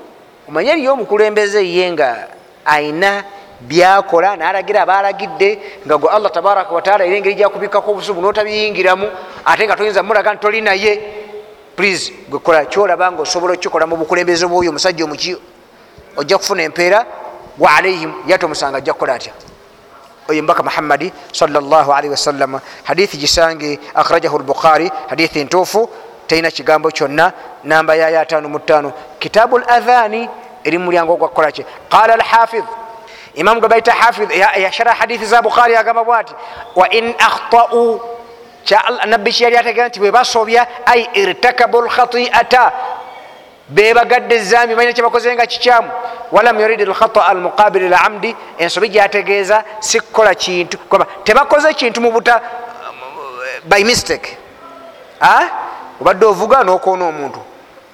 omanye eriyo omukulembeze ye nga ayina byakola nalagira abalagidde nga gwe allah tabaraka wataala era engeri gyakubikako obusubu notabiyingiramu ate nga toyinza mulaga nti toli naye please gwekola kyolaba nga osobola okikola mu bukulembeze bwoyo omusajja omuki ojja kufuna empeera wa alaihim yate omusanga ajja kukola atya? Oyo mbaka muhammadi salli wasalama hadithi gisange akhrajahu lbukhari hadithi ntuufu terina kigambo kyonna namba yayo atano mutano kitabu ladhani eri mulyango gwakukolaki qala lhafidh imamu gwe baita hafidh yashara hadithi za bukhari agamba bwati wa in akhtau nabbi kiyali ategera nti bwebasobya ai irtakabu lkhatiata bebagadde ezambi balina kyebakoze nga kikyamu. Walam yurid lkhata almuqabili lamdi ensobi gyategeeza sikukola kintu tebakoze kintu mubuta by mistake obadde ovuga nokoona omuntu.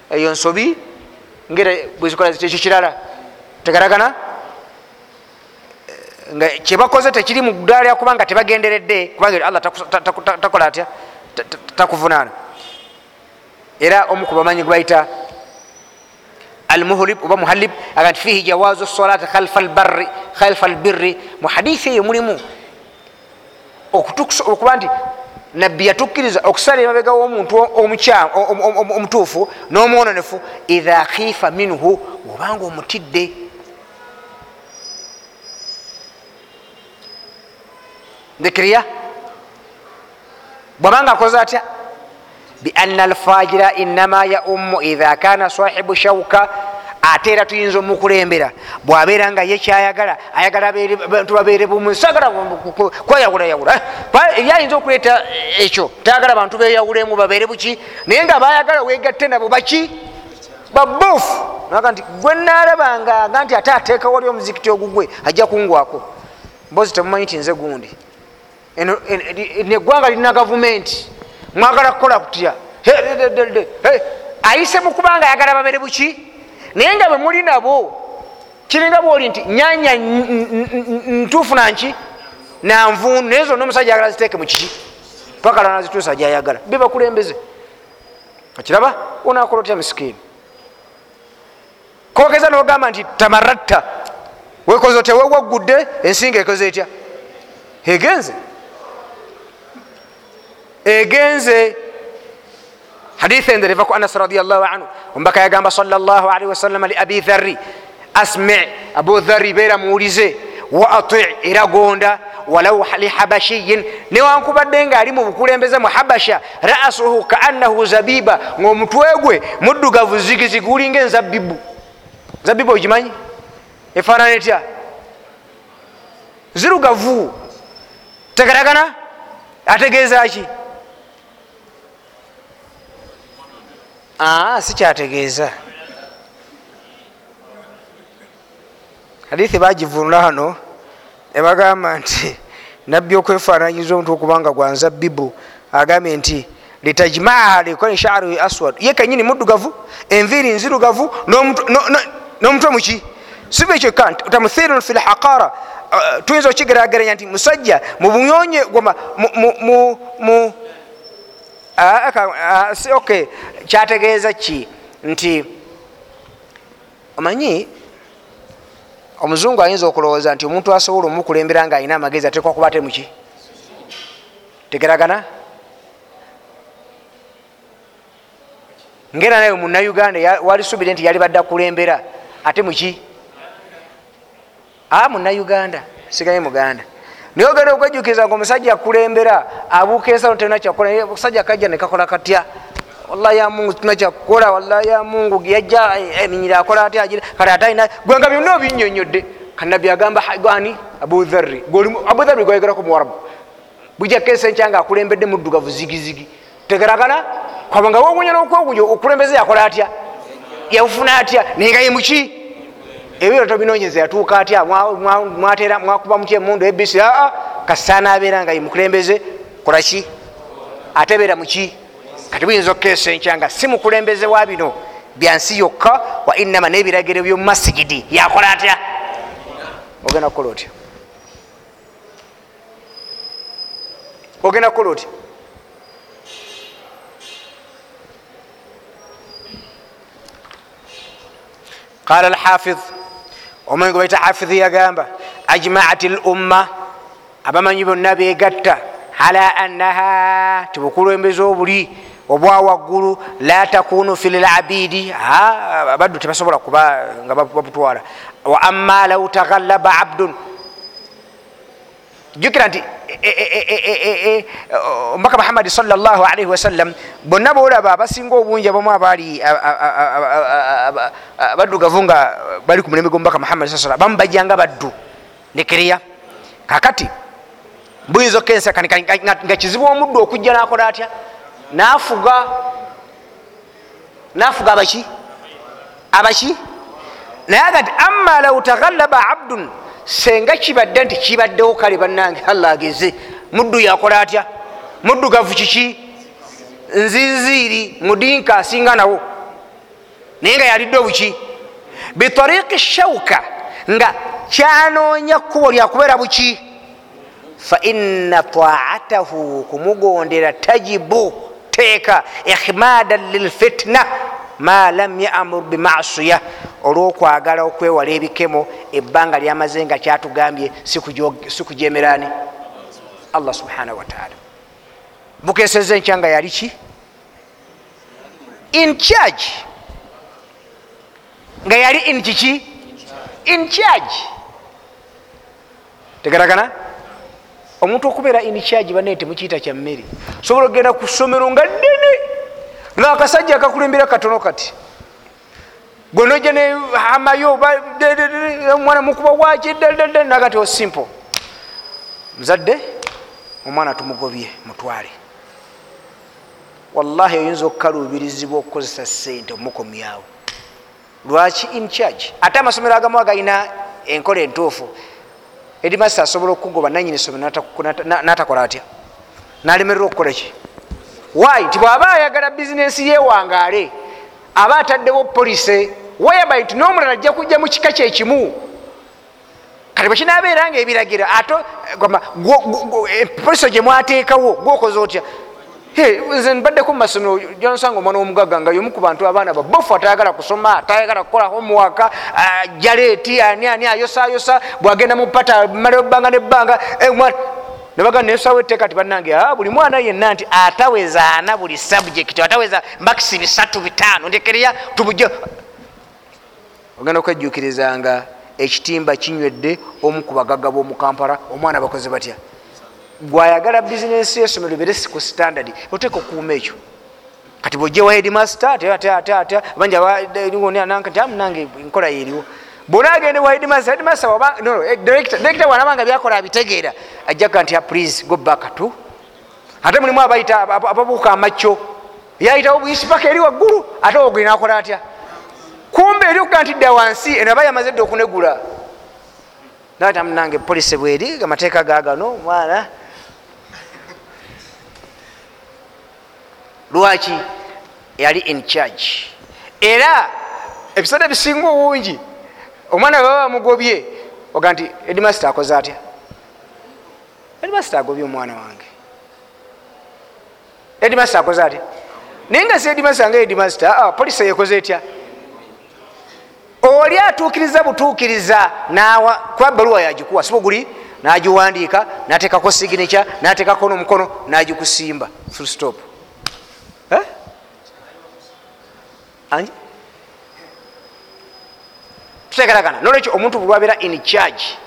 Eyo nsobi ngera bwezikola ekyo kirala. Tegaragana nga kyebakoze tekiri mu ddala lyakubanga tebagenderedde kubanga allah takola atya? Takuvunaana. Era omu ku bamanyi gwebayita almuhlib oba muhalib aga nti fihi jawazu solati khalfa albirri mu hadithi eyo mulimu okuba nti nabbi yatukkiriza okusala emabega womuntu omutuufu n'omwononefu idha khifa minhu obanga omutidde ndekiriya bwabanga akoze atya? Biana alfajira inama yaumu idha kana sahibu shauka ate era tuyinza omukulembera. Bwabeera nga ye kyayagala ayagala bantu babeere bumu sagala kweyawulayawula yayinza okuleeta ekyo tayagala bantu beyawulemu babeere buki? Naye nga bayagala wegatte nabo baki? Babufu naga nti gwe nalabanga aga nti ate ateeka wali omuzikiti ogugwe ajja kungwako. Mbozi temumanyi ti nze gundi. Neggwanga lirina gavumenti. Mwagala kukola kutya? Ayise mukubanga ayagala babeere buki naye nga bwe muli nabo kiringa bwoli nti nyanya ntuufu nanki nanvunu naye zonna omusajja ayagala ziteeke mukiki pakala nazituusa gyayagala. Bebakulembeze akiraba onakola otya misikini? Kogeza nogamba nti tamaratta wekoze otya? Wewaggudde ensinga ekoze etya? Egenze. Egenze hadithi endere eva ku anas radiallahu anhu. Ombaka yagamba salllah wasalama li abi dhari asmi abu dhari beera muwulize wa ati era gonda. Walau lihabashiyin newankubadde nga ali mu bukulembeze mu habasha. Rasuhu kaannahu zabiba. Ngaomutwe gwe muddugavu zigizigi gulinga enzabibu zabibu ogimanyi? Efaanana etya? Zirugavu. Tegeragana ategeeza ki sikyategeeza. Hadithi bagivunula hano nebagamba nti nabbi okwefananyiza omuntu okubanga gwanza bibu agambye nti litajmaaha likoni shaaruhi aswad. Ye kenyini muddugavu enviiri nzirugavu n'omutwe muki sibe kyekka tamuthirun fi lhaqara uh, tuyinza okigerageranya nti musajja mubuyonye ok kyategeeza ki? Nti omanyi omuzungu ayinza okulowooza nti omuntu asobola omukulembera nga alina amagezi atekwa kuba te muki tegeragana? Ngera naye munauganda wali subire nti yali badde akulembera ate muki a munauganda sigaye muganda naye ogenda okwejukiriza nga omusajja akulembera abuuka ensalo tena kyakola omusajja kajja nekakola katya? Wallahi ya mungu tuna kyakukola wallahi ya mungu yajja eminyira akola atya kale ate alina gwenga byonna obinyonyodde kanabbi agamba ani? Abudharri abudharri gwayogerako muwarabu bujakesa enkyanga akulembedde muddugavu zigizigi. Tegeragana kwabanga wogunya nokwogunya okulembeze yakola atya? Yafuna atya? Naye nga ye muki ebiro tobinonyeza yatuuka atya? Mwatera mwakuba muki emundu ebisi aa kasaana abeera nga ye mukulembeze. Kolaki atebeera muki kati buyinza okukeesa enkyanga si mukulembeze wa bino. Byansi yokka wa inama n'ebiragiro byomumasigidi yakola atya? Ogenda kukola otya? Ogenda kukola otya? Qala alhafiz omwengi baita hafizi yagamba ajmaat lumma abamanyi bonna begatta ala annaha tibukulembeza obuli obwawaggulu la takunu fi lilabidi abaddu tebasobola kuba nga babutwala wa amma lau taghallaba abdun jukira nti omubaka muhammadi salllahalaihi wasallam bonna bolaba abasinga obungi abamu abaali baddugavu nga bali ku mulembe gwomubaka muhammadi saa bamu bajjanga baddu nekeriya kakati buyinza okukensakani nga kizibu omuddu okujja nakola atya nafuga nafuga abaki abaki naye agati amma lau taghallaba abdun senga kibadde nti kibaddewo kale bannange allah ageze muddu yakola atya? Muddugavu kiki? Nzinziiri mudinka asinga nawo. Naye nga yalidde obuki? Bitariqi shauka nga kyanoonya kkubo lyakubeera buki. Faina taatahu kumugondera tajibu teeka ihmadan lilfitna ma lam yamur bimasiya olwokwagala okwewala ebikemo ebbanga lyamaze nga kyatugambye sikujemerani allah subhanahu wataala bukeseza enkyanga yali ki? In charge. Nga yali in kiki? In charge. Tegaragana? Omuntu okubeera in charge banaye temukiyita kya mmere. Sobola okgenda ku ssomero nga ddene ngaakasajja akakulembera katono kati. Gwenojja ne hamayo omwana mukuba waki nagati o simple. Muzadde omwana tumugobye mutwale. Wallahi oyinza okukaluubirizibwa okukozesa sente omukomyawo lwaki in charge? Ate amasomero agamu agalina enkola entuufu. Edimasa asobola okugoba nanyini somero natakola atya? Nalemerera okukola ki wy ti bwaba ayagala bizinesi yewangaale aba ataddewo polise wayaba nti nomulala ajja kujja mu kika kyekimu kati bwekinabeera nga ebiragira ate polisi gyemwateekawo gwokoze otya? Nze mbaddeko mumasomero jansanga omwana womugaga nga yomu ku bantu abaana babofu atayagala kusoma tayagala kukola homuwaka jaleeti ani ani ayosayosa bwagenda mupata mala ebbanga nebbanga nebaga nesawo etteeka ti bannange buli mwana yenna nti ataweza ana buli subject ataweza makisi bisatu bitaano ndekereya tubujja ogenda okwejjukirizanga ekitimba kinywedde omu ku bagagga b'omukampala omwana bakoze batya? Gwayagala bizinesi yesomero bere ku standard oteeka okukuuma ekyo. Kati bwojjewa hedmaster banjnange enkola yeriwo bona agende wa hedmaster hedmaster direkita wanabanga byakola abitegeera. Ajjaga nti please go back to. Ate mulimu abayita ababuuka amacyo yayitawo buyisi paka eri waggulu ate oguli nakola atya? Kumbe eri okuga nti dda wansi eno aba yamaze dde okunegula. Natamunange polisi bweri amateeka gagano mwana lwaki yali in charge? Era ebiseera bisinga obungi omwana baba bamugobye. Oga nti edmaster akoze atya? Edmaster agobye omwana wange. Edmaster akoze atya? Naye nga si edmaster nga edmaster polisi yekoze etya? Oli atuukiriza butuukiriza nawa kuba baluwa yagikuwa sibuguli nagiwandiika nateekako signature nateekako nomukono nagikusimba full stop. Eh? Tutegeragana nolwekyo omuntu bulwabeera in charge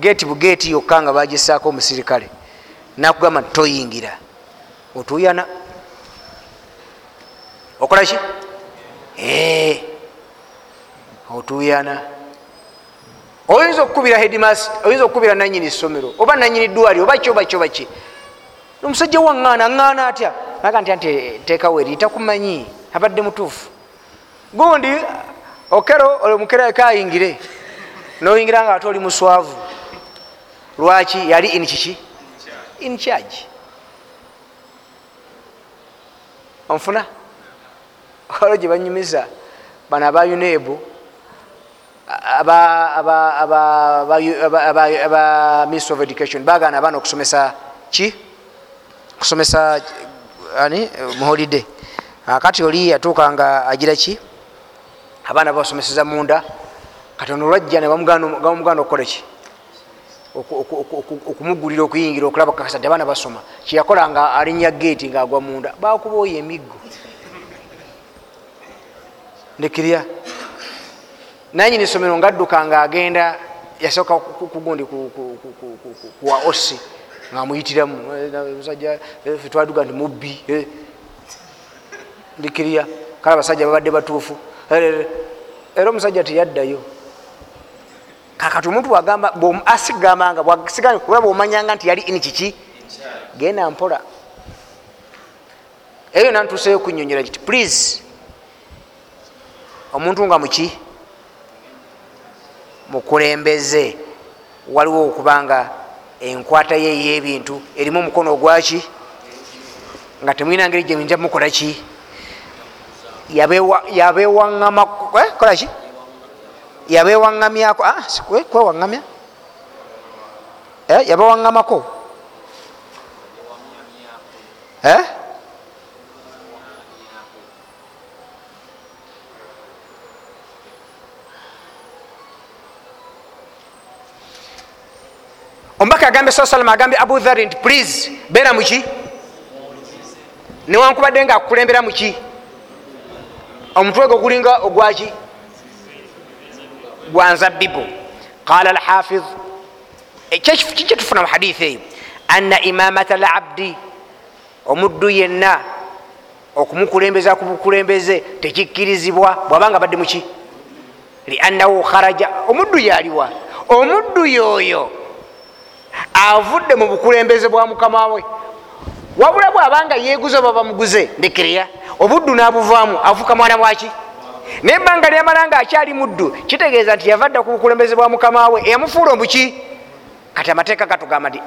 geti bugeti yokka nga bagisaako omusirikale nakugamba nti toyingira. Otuyana. Okolaki otuyana. Oyinza okukubira hedmas oyinza okukubira nanyini somero oba nanyini dwali oba ki oba ki oba ki? Omusajja waŋŋaana aŋŋaana atya? Aga nti anti teekawo eri takumanyi abadde mutuufu. Gundi okero omukeraeka ayingire. Noyingira nga ate oli muswavu. Lwaki? Yali in kiki? In charge. Onfuna? Olwo gye banyumiza bano aba unebu aba ministry of education bagana abaana okusomesa ki? Okusomesa ani? Muholide kati oli yatuuka nga agira ki abaana basomeseza munda kati ono olwajja nebamuganda okukola ki? Okumugulira okuyingira okulaba kakasa nti abaana basoma. Kyeyakola nga alinya geeti ngaagwa munda bakuba oyo emiggo. Ndekirya nanyini somero ngaadduka nga agenda yasooka kugundi kuwa osi ngaamuyitiramu musajja twaduga nti mubbi ndikirya kale abasajja babadde batuufu era omusajja teyaddayo. Kakati omuntu wagamba asigambanga olaba omanyanga nti yali ini kiki? Genda mpola. Eyo nantuseyo kunyonyola kiti please omuntu nga muki mukulembeze waliwo okubanga enkwata ye eyebintu erimu omukono ogwaki nga temwina ngeri gyemuyinza mukola ki yabewaŋamakolaki yabewaŋamyako kwewaŋamya yabewaŋamako omubaka agambye saa salama agambye abu dhari nti please beera muki newankubadde nga akukulembera muki omutwe gwe gulinga ogwaki gwanzabibu qala alhafiz kikyetufuna mu hadithi eyo? Anna imamata labdi omuddu yenna okumukulembeza ku bukulembeze tekikkirizibwa bwabanga badde muki liannahu kharaja omuddu yaliwa. Omuddu yoyo avudde mu bukulembeze bwa mukama we wabula bwabanga yeguze oba bamuguze ndekereya obuddu nabuvaamu afuuka mwana waki naye ebbanga lyamala nga akyali muddu kitegeeza nti yavadda ku bukulembeze bwa mukama we. Eyamufuula omuki? Kati amateeka gatugamba nti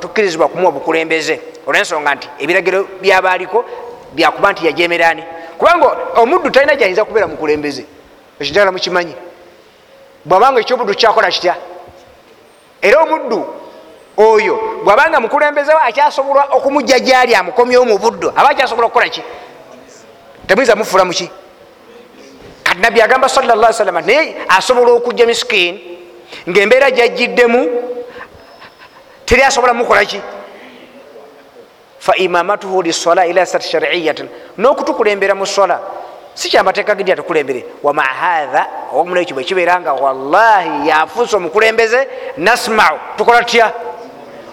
tukkirizibwa kumuwa bukulembeze. Olwensonga nti ebiragiro byabaaliko byakuba nti yajemerani kubanga omuddu talina gyayinza kubeera mukulembeze. Ekitala mukimanyi? Bwabanga ekyobuddu kyakola kitya? Era omuddu oyo bwabanga mukulembezewo akyasobola okumujja gyali amukomyewo mu buddo aba akyasobola okukola ki? Temuyinza mufuula muki kati nabbi agamba salla salama naye asobola okujja miskini ngaembeera gyajjiddemu teri asobola mukola ki? Fa imamatuhu lisola ila sat shariyatin n'okutukulembera mu sola si kyamateeka gidi atukulembere wama hatha owamunekyo bwekibeera nga wallahi yafuusa omukulembeze nasmau tukola tutya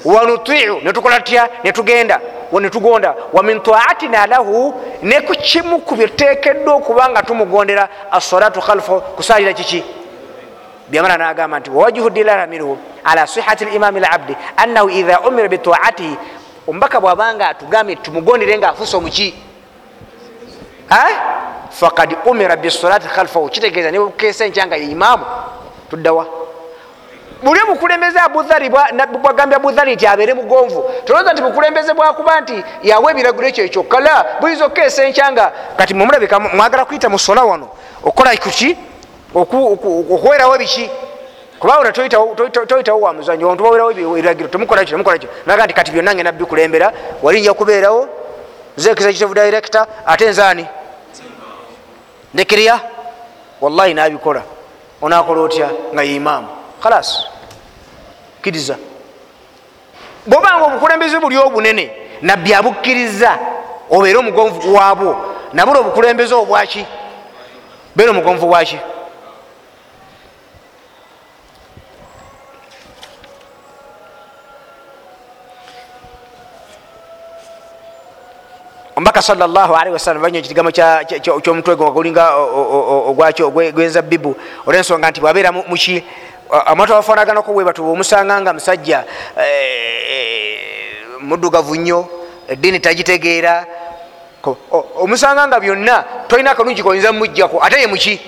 wanutiu netukola tutya netugenda netugonda. Wamin taatina lahu nekukimu ku byetekeddwa okuba nga tumugondera assolatu khalfo kusalira kiki byamala nagamba nti wawajihu dilala minhu ala sihati limami labdi annahu idha umira bitaatihi omubaka bwabanga atugambye tumugondere nga afuusa omuki fakad umira bisolati khalfahu kitegeeza nebukesa enkyanga ye imaamu. Tuddawa buli obukulembeze abudhari bwagambye abudhari nti abeere mugonvu. Tolowooza nti bukulembeze bwakuba nti yawa ebiragiro ekyo ekyokkala buyinza okukeesa enkyanga kati mumulabika mwagala kuyita mu sola wano okukola kuki okuwerawo biki? Kubawona toyitawo wa muzanyo ontu bawerawo ebiragiro temukola ki temukola ki? Naga nti kati byonna ngenda bikulembera walinja kubeerawo nze executive director ate nzaani? Ndekirya wallahi nabikola onakola otya? Nga ye imaamu kalas kkiriza. Bwobanga obukulembeze buli obunene nabbi abukkiriza obeere omugonvu waabwo. Nabula obukulembeze obwaki beere omugonvu bwaki omubaka sawasalam banya ekigambo kyomutwe gulinga ogwaki ogwenzabibu olwensonga nti bwabeera muki amatu abafanaganaku bwe batuba omusanga nga musajja muddugavu nnyo eddiini tagitegeera. Omusanga nga byonna tolina akalungi koyinza mumujjako ate ye muki?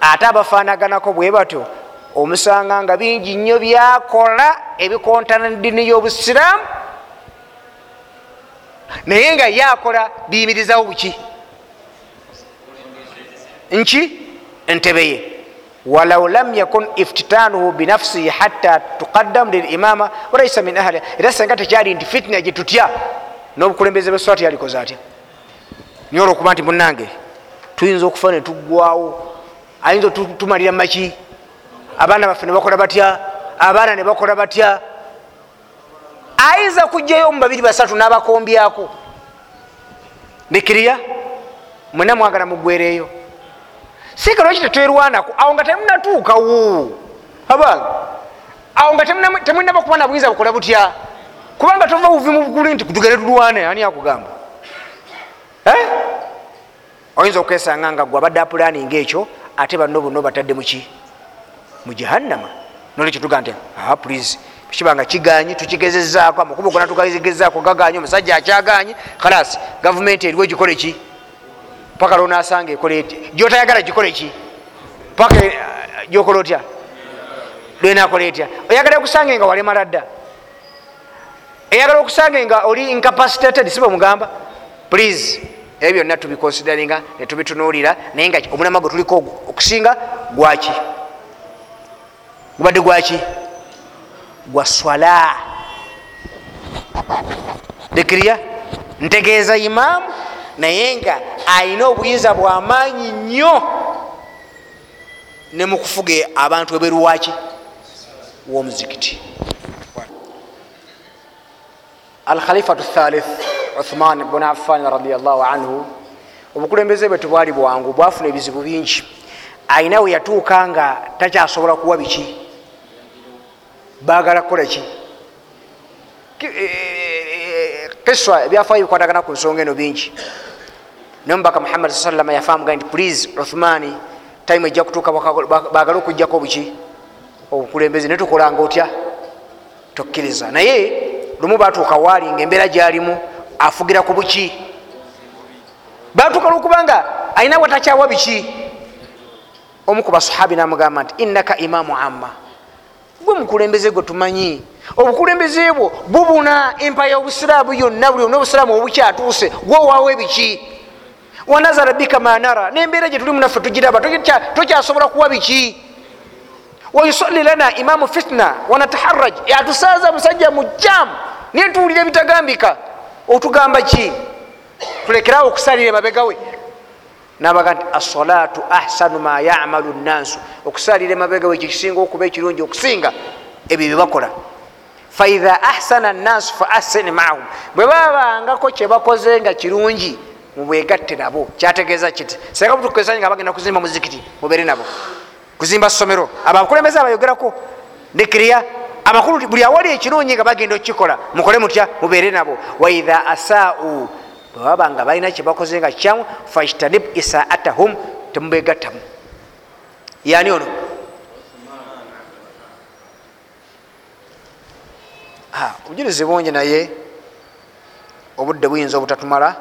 Ate abafanaganako bwe batyo omusanga nga bingi nnyo byakola ebikontana eddiini y'obusiraamu. Naye nga yakola biyimirizawo buki? Nki? Entebe ye walau lam yakun iftitanuhu binafsihi hatta tuqaddam lilimama walaisa min ahli. Era senga tekyali nti fitina gyetutya n'obukulembeze bweswati yalikoze atya niye olwokuba nti munange tuyinza okufa netuggwawo ayinza tumalira maki abaana baffe nebakola batya abaana nebakola batya. Ayinza kujjayo mu babiri basatu n'abakombyako ndikiriya mwena mwagala mugwereeyo sikala ki tetwerwanako awo nga temunatuukawo abange awo nga temwinaba kuba na buyinza bukola butya kubanga tova buvi mu bugulu nti tugere tulwane ani akugamba? Oyinza okwesanga nga gwe abadde apulaninga ekyo ate banno bonna batadde muki mu jahannama. Nolwekyo tuga nti please kibanga kiganyi tukigezezaako amakubo gona tugagezezaako gaganyi omusajja akyaganye. Kalas gavumenti eriwo gikole ki paka lonasanga ekole eti. Gyotayagala gikole ki? Paka gyokola otya? Lwenakola etya. Oyagala okusange nga walemala dda eyagala okusange nga oli incapacitated siba mugamba? Please ebyo byonna tubiconsideringa netubitunuulira naye nga omulama gwe tuliko okusinga gwaki gubadde gwaki gwa swala. Dekirya ntegeeza imaamu naye nga ayina obuyinza bwamaanyi nnyo ne mukufuga abantu eberuwaki womuzikiti. Alkhalifatu thalith uthman bun affan radiallahu anhu obukulembeze bwe tebwali bwangu bwafuna ebizibu bingi. Ayina we yatuuka nga takyasobola kuwa biki? Bagala kukolaki kiswa ebyafaayo bikwatagana ku nsonga eno bingi. Naye mubaka muhammad saa salama yafaamuga nti please uthmani time ejja kutuuka bagala okugjako buki? Obukulembeze naye tukolanga otya? Tokkiriza. Naye lumu batuuka waali nga embeera gyalimu afugira ku buki. Batuuka lwokubanga ayina watakyawa biki omu ku basahabi namugamba nti innaka imamu amma gwe mukulembeze gwe tumanyi. Obukulembeze bwo bubuna empaya y'obusiraamu yonna buli ona obusiraamu obukyatuuse gwe owaawo ebiki? Wanazara bika manara nembeera gye tulimu naffe tugiraba tokyasobola kuwa biki? Wayusali lana imamu fitna wanataharaj yatusaaza musajja mujjamu naye tuwulira ebitagambika. Otugamba ki? Tulekerawo okusalira emabegawe nabaga nti assalatu ahsanu ma yamalu nnansu okusalira emabegawe ekyo kisinga okuba ekirungi okusinga ebyo byebakola faidha ahsana nnansu fa ahsin maahum. Bwe babangako kyebakoze nga kirungi mubwegatte nabo. Kyategeeza kiti? Senga butukezanyi nga bagenda kuzimba muzikiti mubere nabo. Kuzimba somero abakulembeze abayogerako. Nekiriya amakulu buli awali ekirungi nga bagenda okukikola mukole mutya mubere nabo. Waidha asaau bwebaba nga balina kyebakoze nga kikyamu fajtanib isaatahum temubegattamu yani ono? Obujulizi bungi naye obudde buyinza obutatumala.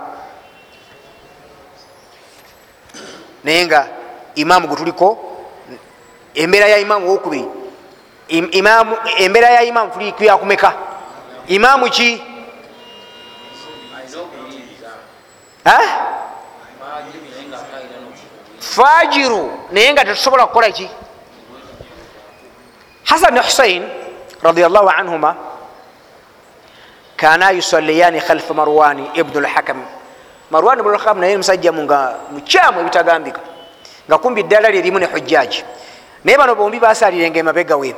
Naye nga imaamu gwe tuliko embeera ya imaamu owokubiri imamu embeera ya imamu tuli kuyakumeka imamu ki fajiru. Naye nga tetusobola kukola ki? Hasan husain radiallahu anhuma kana yusaliyani khalfa marwani ibnu lhakam marwani ibnu lhakam naye musajja nga mukyamu ebitagambika nga kumbi eddala lyerimu ne hujjaji naye bano bombi basalirenga emabega we.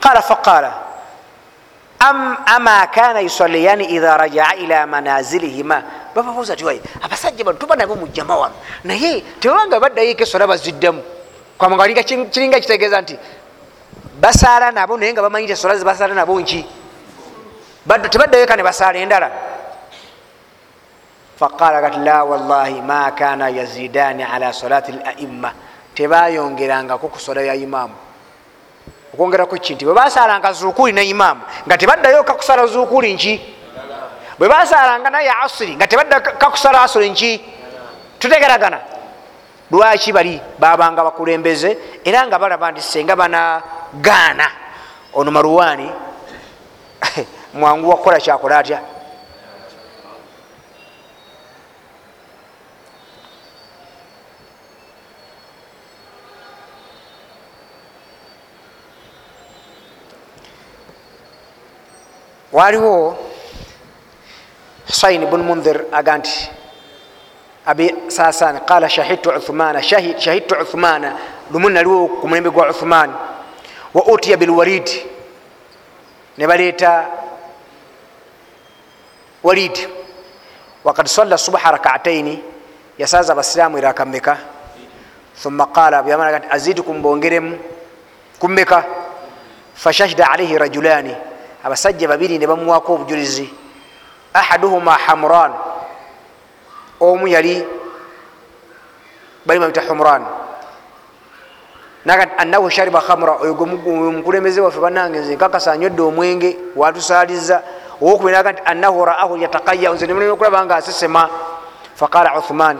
Qala faqala ama kana yusaliyani idha rajaa ila manazilihima. Bababuuza ti waye abasajja bano tuba nabo mujjama wano. Naye tebabanga baddayo ekesola baziddemu kwamanga kiringa kitegeeza nti basaala nabo naye nga bamanyi tesola zebasaala nabo nki? Tebaddayo ka ne basaala endala. Faqala kati la wallahi ma kana yazidani ala salati laimma tebayongerangako ku sola ya imamu okwongerako ki nti bwebasalanga zukuli ne imamu nga tebaddayo kakusala zukuli nki? Bwe basalanga naye asiri nga tebadda kakusala asiri nki? Tutegeragana. Lwaki bali babanga bakulembeze era nga balaba nti senga banagaana. Ono maruwani mwangu wakukola kyakola atya waliwo husain bun munhir aga nti abi sasani qala shahidtu uthmana shahidtu uthmana lumu naliwo ku mulembe gwa uthman wa utiya bilwalid ne baleeta walid. Wakad salla subha rakataini yasaza abasiramu irakameka thumma qala byamanaga nti azidukum bongeremu kummeka fashahida alaihi rajulani abasajja babiri ne bamuwako obujulizi. Ahaduhuma hamran omu yali bali babita humran. Annahu shariba khamra oyo mukulembeze waffe banange nze nkakasa anywedde omwenge watusaliza owokubiri naga nti annahu raahu yatakaya nze nemuleme okulaba nga asesema. Faqala uthman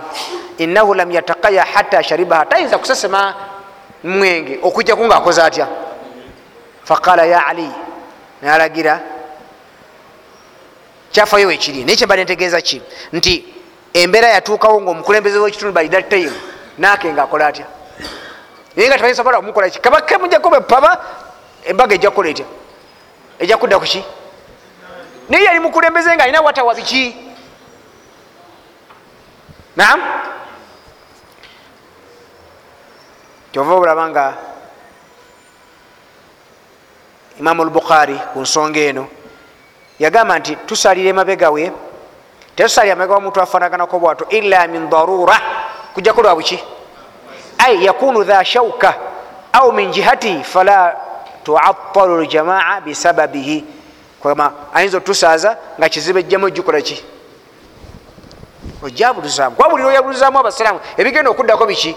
innahu lam yatakaya hatta sharibaha. Tayinza kusesema mwenge okujjaku nga akoze atya? Faqala ya ali nalagira kyafayo wekiri naye kyemba nentegeeza ki? Nti embeera yatuukawo nga omukulembeze wekitundu balida time nake nga akola atya? Naye nga tebasobola kumukola ki? Kabake mujjako bwepaba embaga ejja kukola etya? Ejja kudda kuki naye yali mukulembeze nga alina watawa biki? Naam? Kyova obulaba nga imamu lbukhari ku nsonga eno. Yagamba nti tusalira emabega we tetusalira mabega wa muntu afanaganako bwato illa min darura. Kujjaku lwa buki? Ai yakunu dha shauka au min jihatihi fala tuattalu ljamaa bisababihi kwama ayinza otusaaza nga kizibu ejjamu ejjukola ki? Ojabulizaamu kwabulira oyabulizaamu abasiraamu. Ebigenda okuddako biki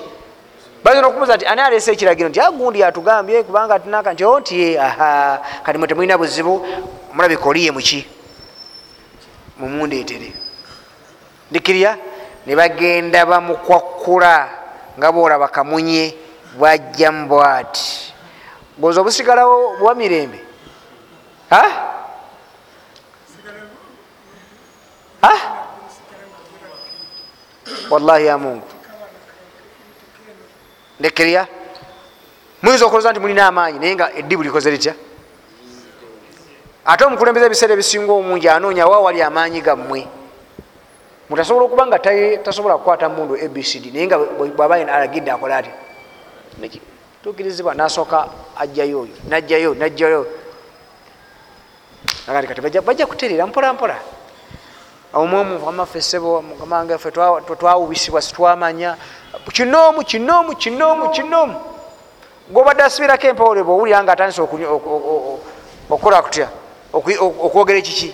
bayina okubuuza nti ani alese ekiragiro? Nti agundi atugambye kubanga tinaka nti o nti aha kati mwe temulina buzibu omulabika oliye muki mumundeetere ndikirya ne bagenda bamukwakkula nga boolaba kamunye bwajjamu bwati. Goza obusigalawo bwa mirembe? Wallahi ya mungu ndekerya muyinza okoloza nti mulina amaanyi naye nga eddibu likoze litya? Ate omukulembeza ebiseera ebisinga omungi anoonya wa wali amaanyi gammwe? Mutasobola okuba nga tasobola kukwata mundu abcd naye nga bwaba alagidde akola atya? Tukirizibwa nasooka ajjayo oyo najjayo najjayo agati kati bajja kuterera mpola mpola. Omwomu amaffe sebo mugamange ffe twawubisibwa sitwamanya kinoomu kinoomu kinoomu kinoomu gobadde asibirako empawole bweowulira nga atandise okukola kutya? Okwogera ekiki?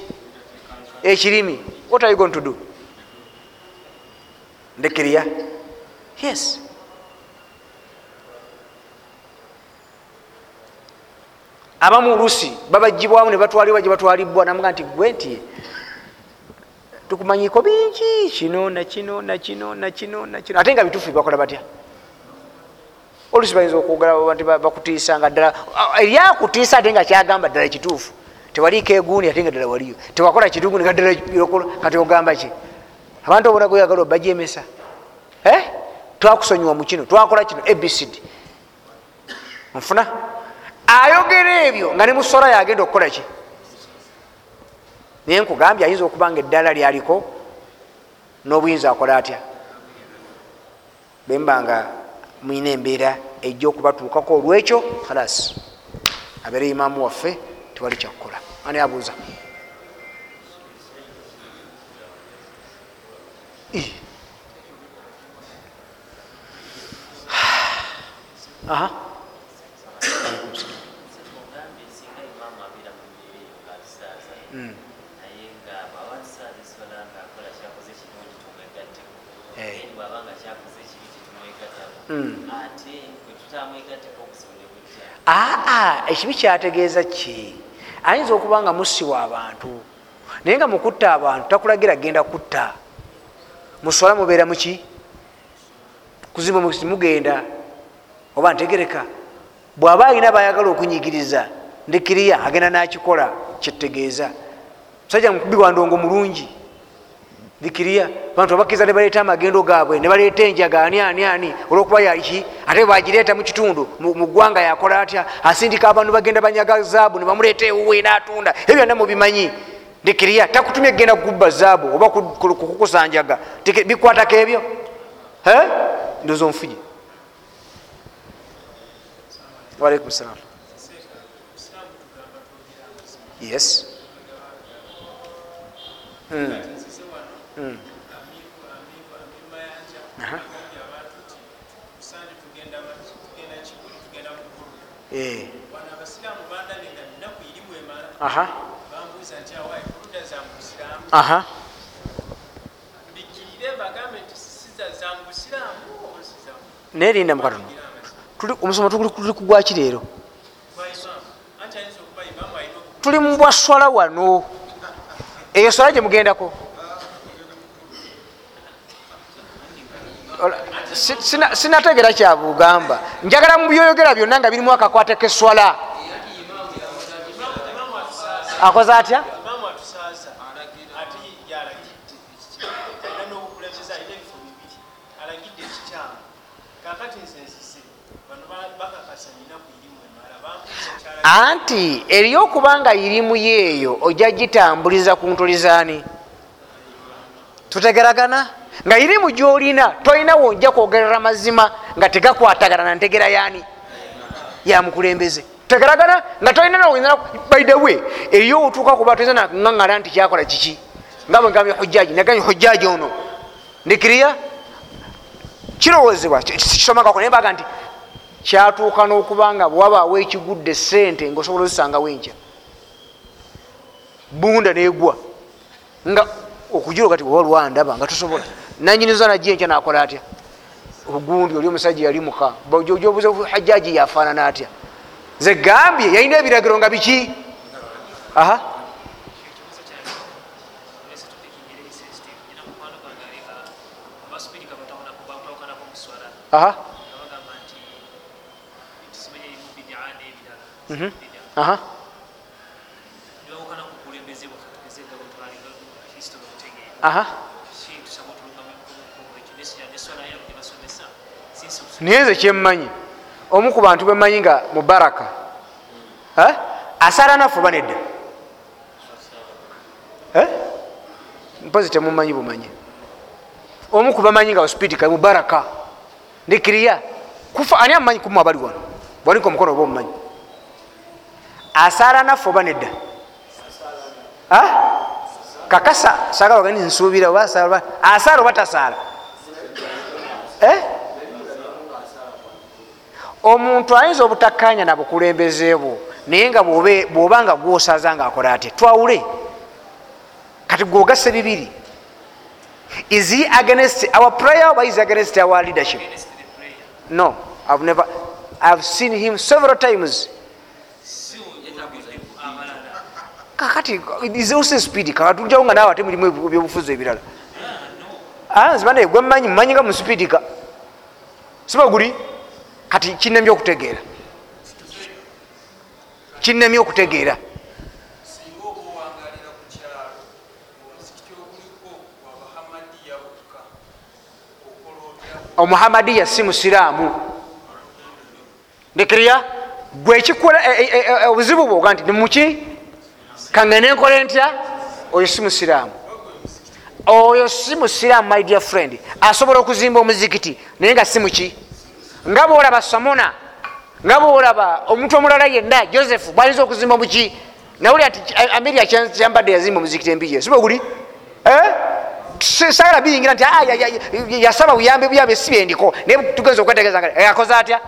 Ekirimi? What are you going to do? Ndekirya yes. Abamu olusi babajibwamu nebatwalibwa gyebatwalibwa namuga nti gwe nti tukumanyiko bingi kino nakino nakino nakino nakino ate nga bitufu bakola batya? Olusi bayinza okwogera nti bakutiisanga ddala. Eryakutiisa ate nga kyagamba ddala kituufu tewaliiko eguuni ate nga ddala waliyo. Tewakola kitugu nga ddala kati ogamba ki? Abantu obona gweyagala obajemesa twakusonyiwa mu kino twakola kino abcd nfuna? Ayogera ebyo nga ne musola yagenda okukola ki naye nkugambye ayinza okuba nga eddala lyaliko n'obuyinza akola atya? Bemba nga mwina embeera ejja okubatuukako olwekyo halas abeere imaamu waffe tewali kyakukola ani abuuza? Aha aa ekibi kyategeeza ki? Ayinza okuba nga musiwa abantu naye nga mukutta abantu takulagira genda kutta. Muswala mubeera muki kuzimba mugenda? Oba ntegereka? Bw'aba alina bayagala okunyigiriza ndikiriya agenda nakikola kyetegeeza musajja mukubi wa ndongo mulungi dikiriya bantu abakkiriza nebaleeta amagendo gaabwe nebaleeta enjaga ani ani ani olwokuba yaki ate bagireeta mukitundu mu ggwanga yakola atya? Asindika abantu bagenda banyaga zaabu nebamuleeta ewuwe natunda. Ebyo byonna mubimanyi. Dikiriya takutumya kgenda kukubba zaabu oba kukusanjaga. Bikwatako ebyo? Ndoza onfuje walaikum salam yes. Mm. Mm. Aha. Eh. Aha. Aha. naye linda mukatono omusomo tuli kugwaki leero tuli mubwaswala wano eyo swala gyemugendako sinategera kyabugamba. Njagala mubyoyogera byonna nga birimu akakwate keswala. Akoze atya? Anti eryokubanga irimu yeeyo ojja gitambuliza ku ntulizaani tutegeragana nga irimu gyolina tolinawo ojja kwogerera mazima nga tegakwatagana na ntegera yaani? Yamukulembeze tegeragana nga tolina nawe baidewe eriyo otuuka kuba toyinza naŋŋaŋala nti kyakola kiki? Nga bwegambye hujjaji nagambye hujjaji ono ndikiriya? Kirowoozebwa? Kisomagako naye baga nti kyatuuka n'okuba nga bwabaawo ekigudde sente ngaosobola ozisangawo enkya. Bunda negwa. Nga okujiroga ti oba lwandaba nga tosobola nanyiniza najja enkya nakola atya? Ogundi oli omusajja yali muka. Jobuza hajjaji yafaanana atya? Ze gambye yalina ebiragiro nga biki? Aha. Aha. Aha. Aha naye nze kyemmanyi omu ku bantu bemmanyi nga mubaraka. Asala naffe oba nedda? Mpozi temumanyi bumanyi. Omu ku bamanyi nga ospitika mubaraka. Ndikiriya kufa ani amumanyi kumu abali wano? Bwanika omukono oba omumanyi? Asaala naffe oba nedda? Kakasa sagalagani nsuubira oba asaala oba tasaala omuntu ayinza obutakkanya na bukulembeze bwo naye nga bwoba nga gwosaza nga akola ati twawule. Kati gwogase bibiri is he against our prayer or is against our leadership? No i've never i've seen him several times. Kakati ose speed kakatuljawo nga nawe ate mulimu ebyobufuzi ebirala. Nzibanaye gwe mmanyi nga muspeedika siba guli kati kinemye okutegeera? Kinemye okutegeera? Omuhamadiya si musiraamu. Ndekirya gwekikola obuzibu bwoga nti nimuki kangene nkole ntya? Oyo si musiraamu. Oyo si musiraamu my dear friend. Asobola okuzimba omuzikiti naye nga si muki nga bwolaba samona nga bwolaba omuntu omulala yenna joseph bwayinza okuzimba muki nawulira nti ameria kyambadde yazimba omuzikiti empije sibe guli saala biyingira nti "Ah, ya- ya- ya- yasaba buyambi buyambi si byendiko naye tugenza okwetegeeza nga yakoze atya?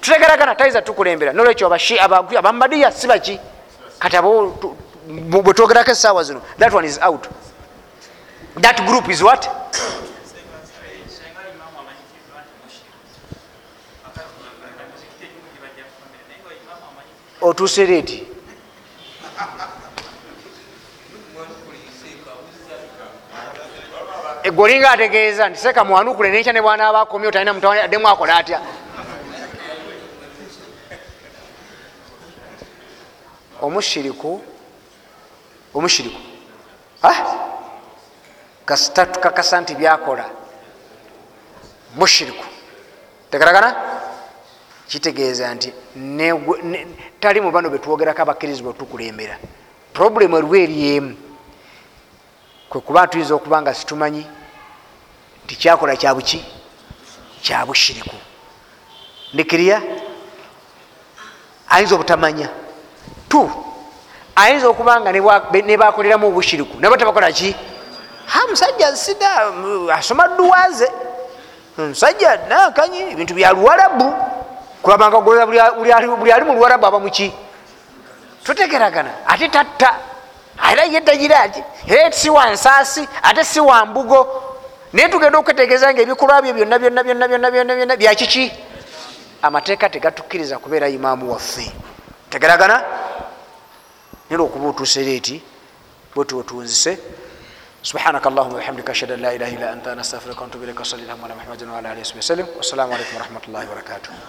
Tutegeragana tayiza tukulembera. Nolwekyo abashi- abamadiya si baki kati abo tu- bwe bwe twogerako esaawa zino that one is out. That group is what senga imamu amanyikiddwa nti mushiru akati muzikiti egimu gibajja kukomera naye nga imamu amanyikiddwa otuuse leeti egolinga ategeeza nti seka mwanukule nekya ne bwana abakomyo talina mutawani addemu akola atya? Omushiriku omushiriku. Kasita tukakasa nti byakola. Mushiriku. Tegeragana kitegeeza nti tali mu bano betwogerako abakkirizibwa tukulembera problemu eriwo eri emu. Kwe kuba tuyinza okuba nga situmanyi nti kyakola kyabuki kyabushiriku ndikirya ayinza obutamanya? Tu ayinza okuba nga nebakoleramu obushiriku. Nabo tebakola ki? Ha musajja sida mm, asoma duwaze. Musajja nakanyi ebintu bya luwarabu kulabanga goza buli ali mu luwarabu aba muki tutegeragana ate tatta era yedagiraki era si wansaasi ate si wambugo naye tugenda okwetegeeza nga ebikolwa byo byonna byonna byonna byonna byonna byonna byakiki amateeka tegatukkiriza kubeera imaamu waffe tegeragana nera okuba otuuse reeti bwetu wetunzise سبحانك اللهم وبحمدك اشهد ان لا اله الا انت نستغفرك ونتوب اليك وصلي اللهم على محمد وعلى اله وصحبه وسلم والسلام عليكم ورحمه الله وبركاته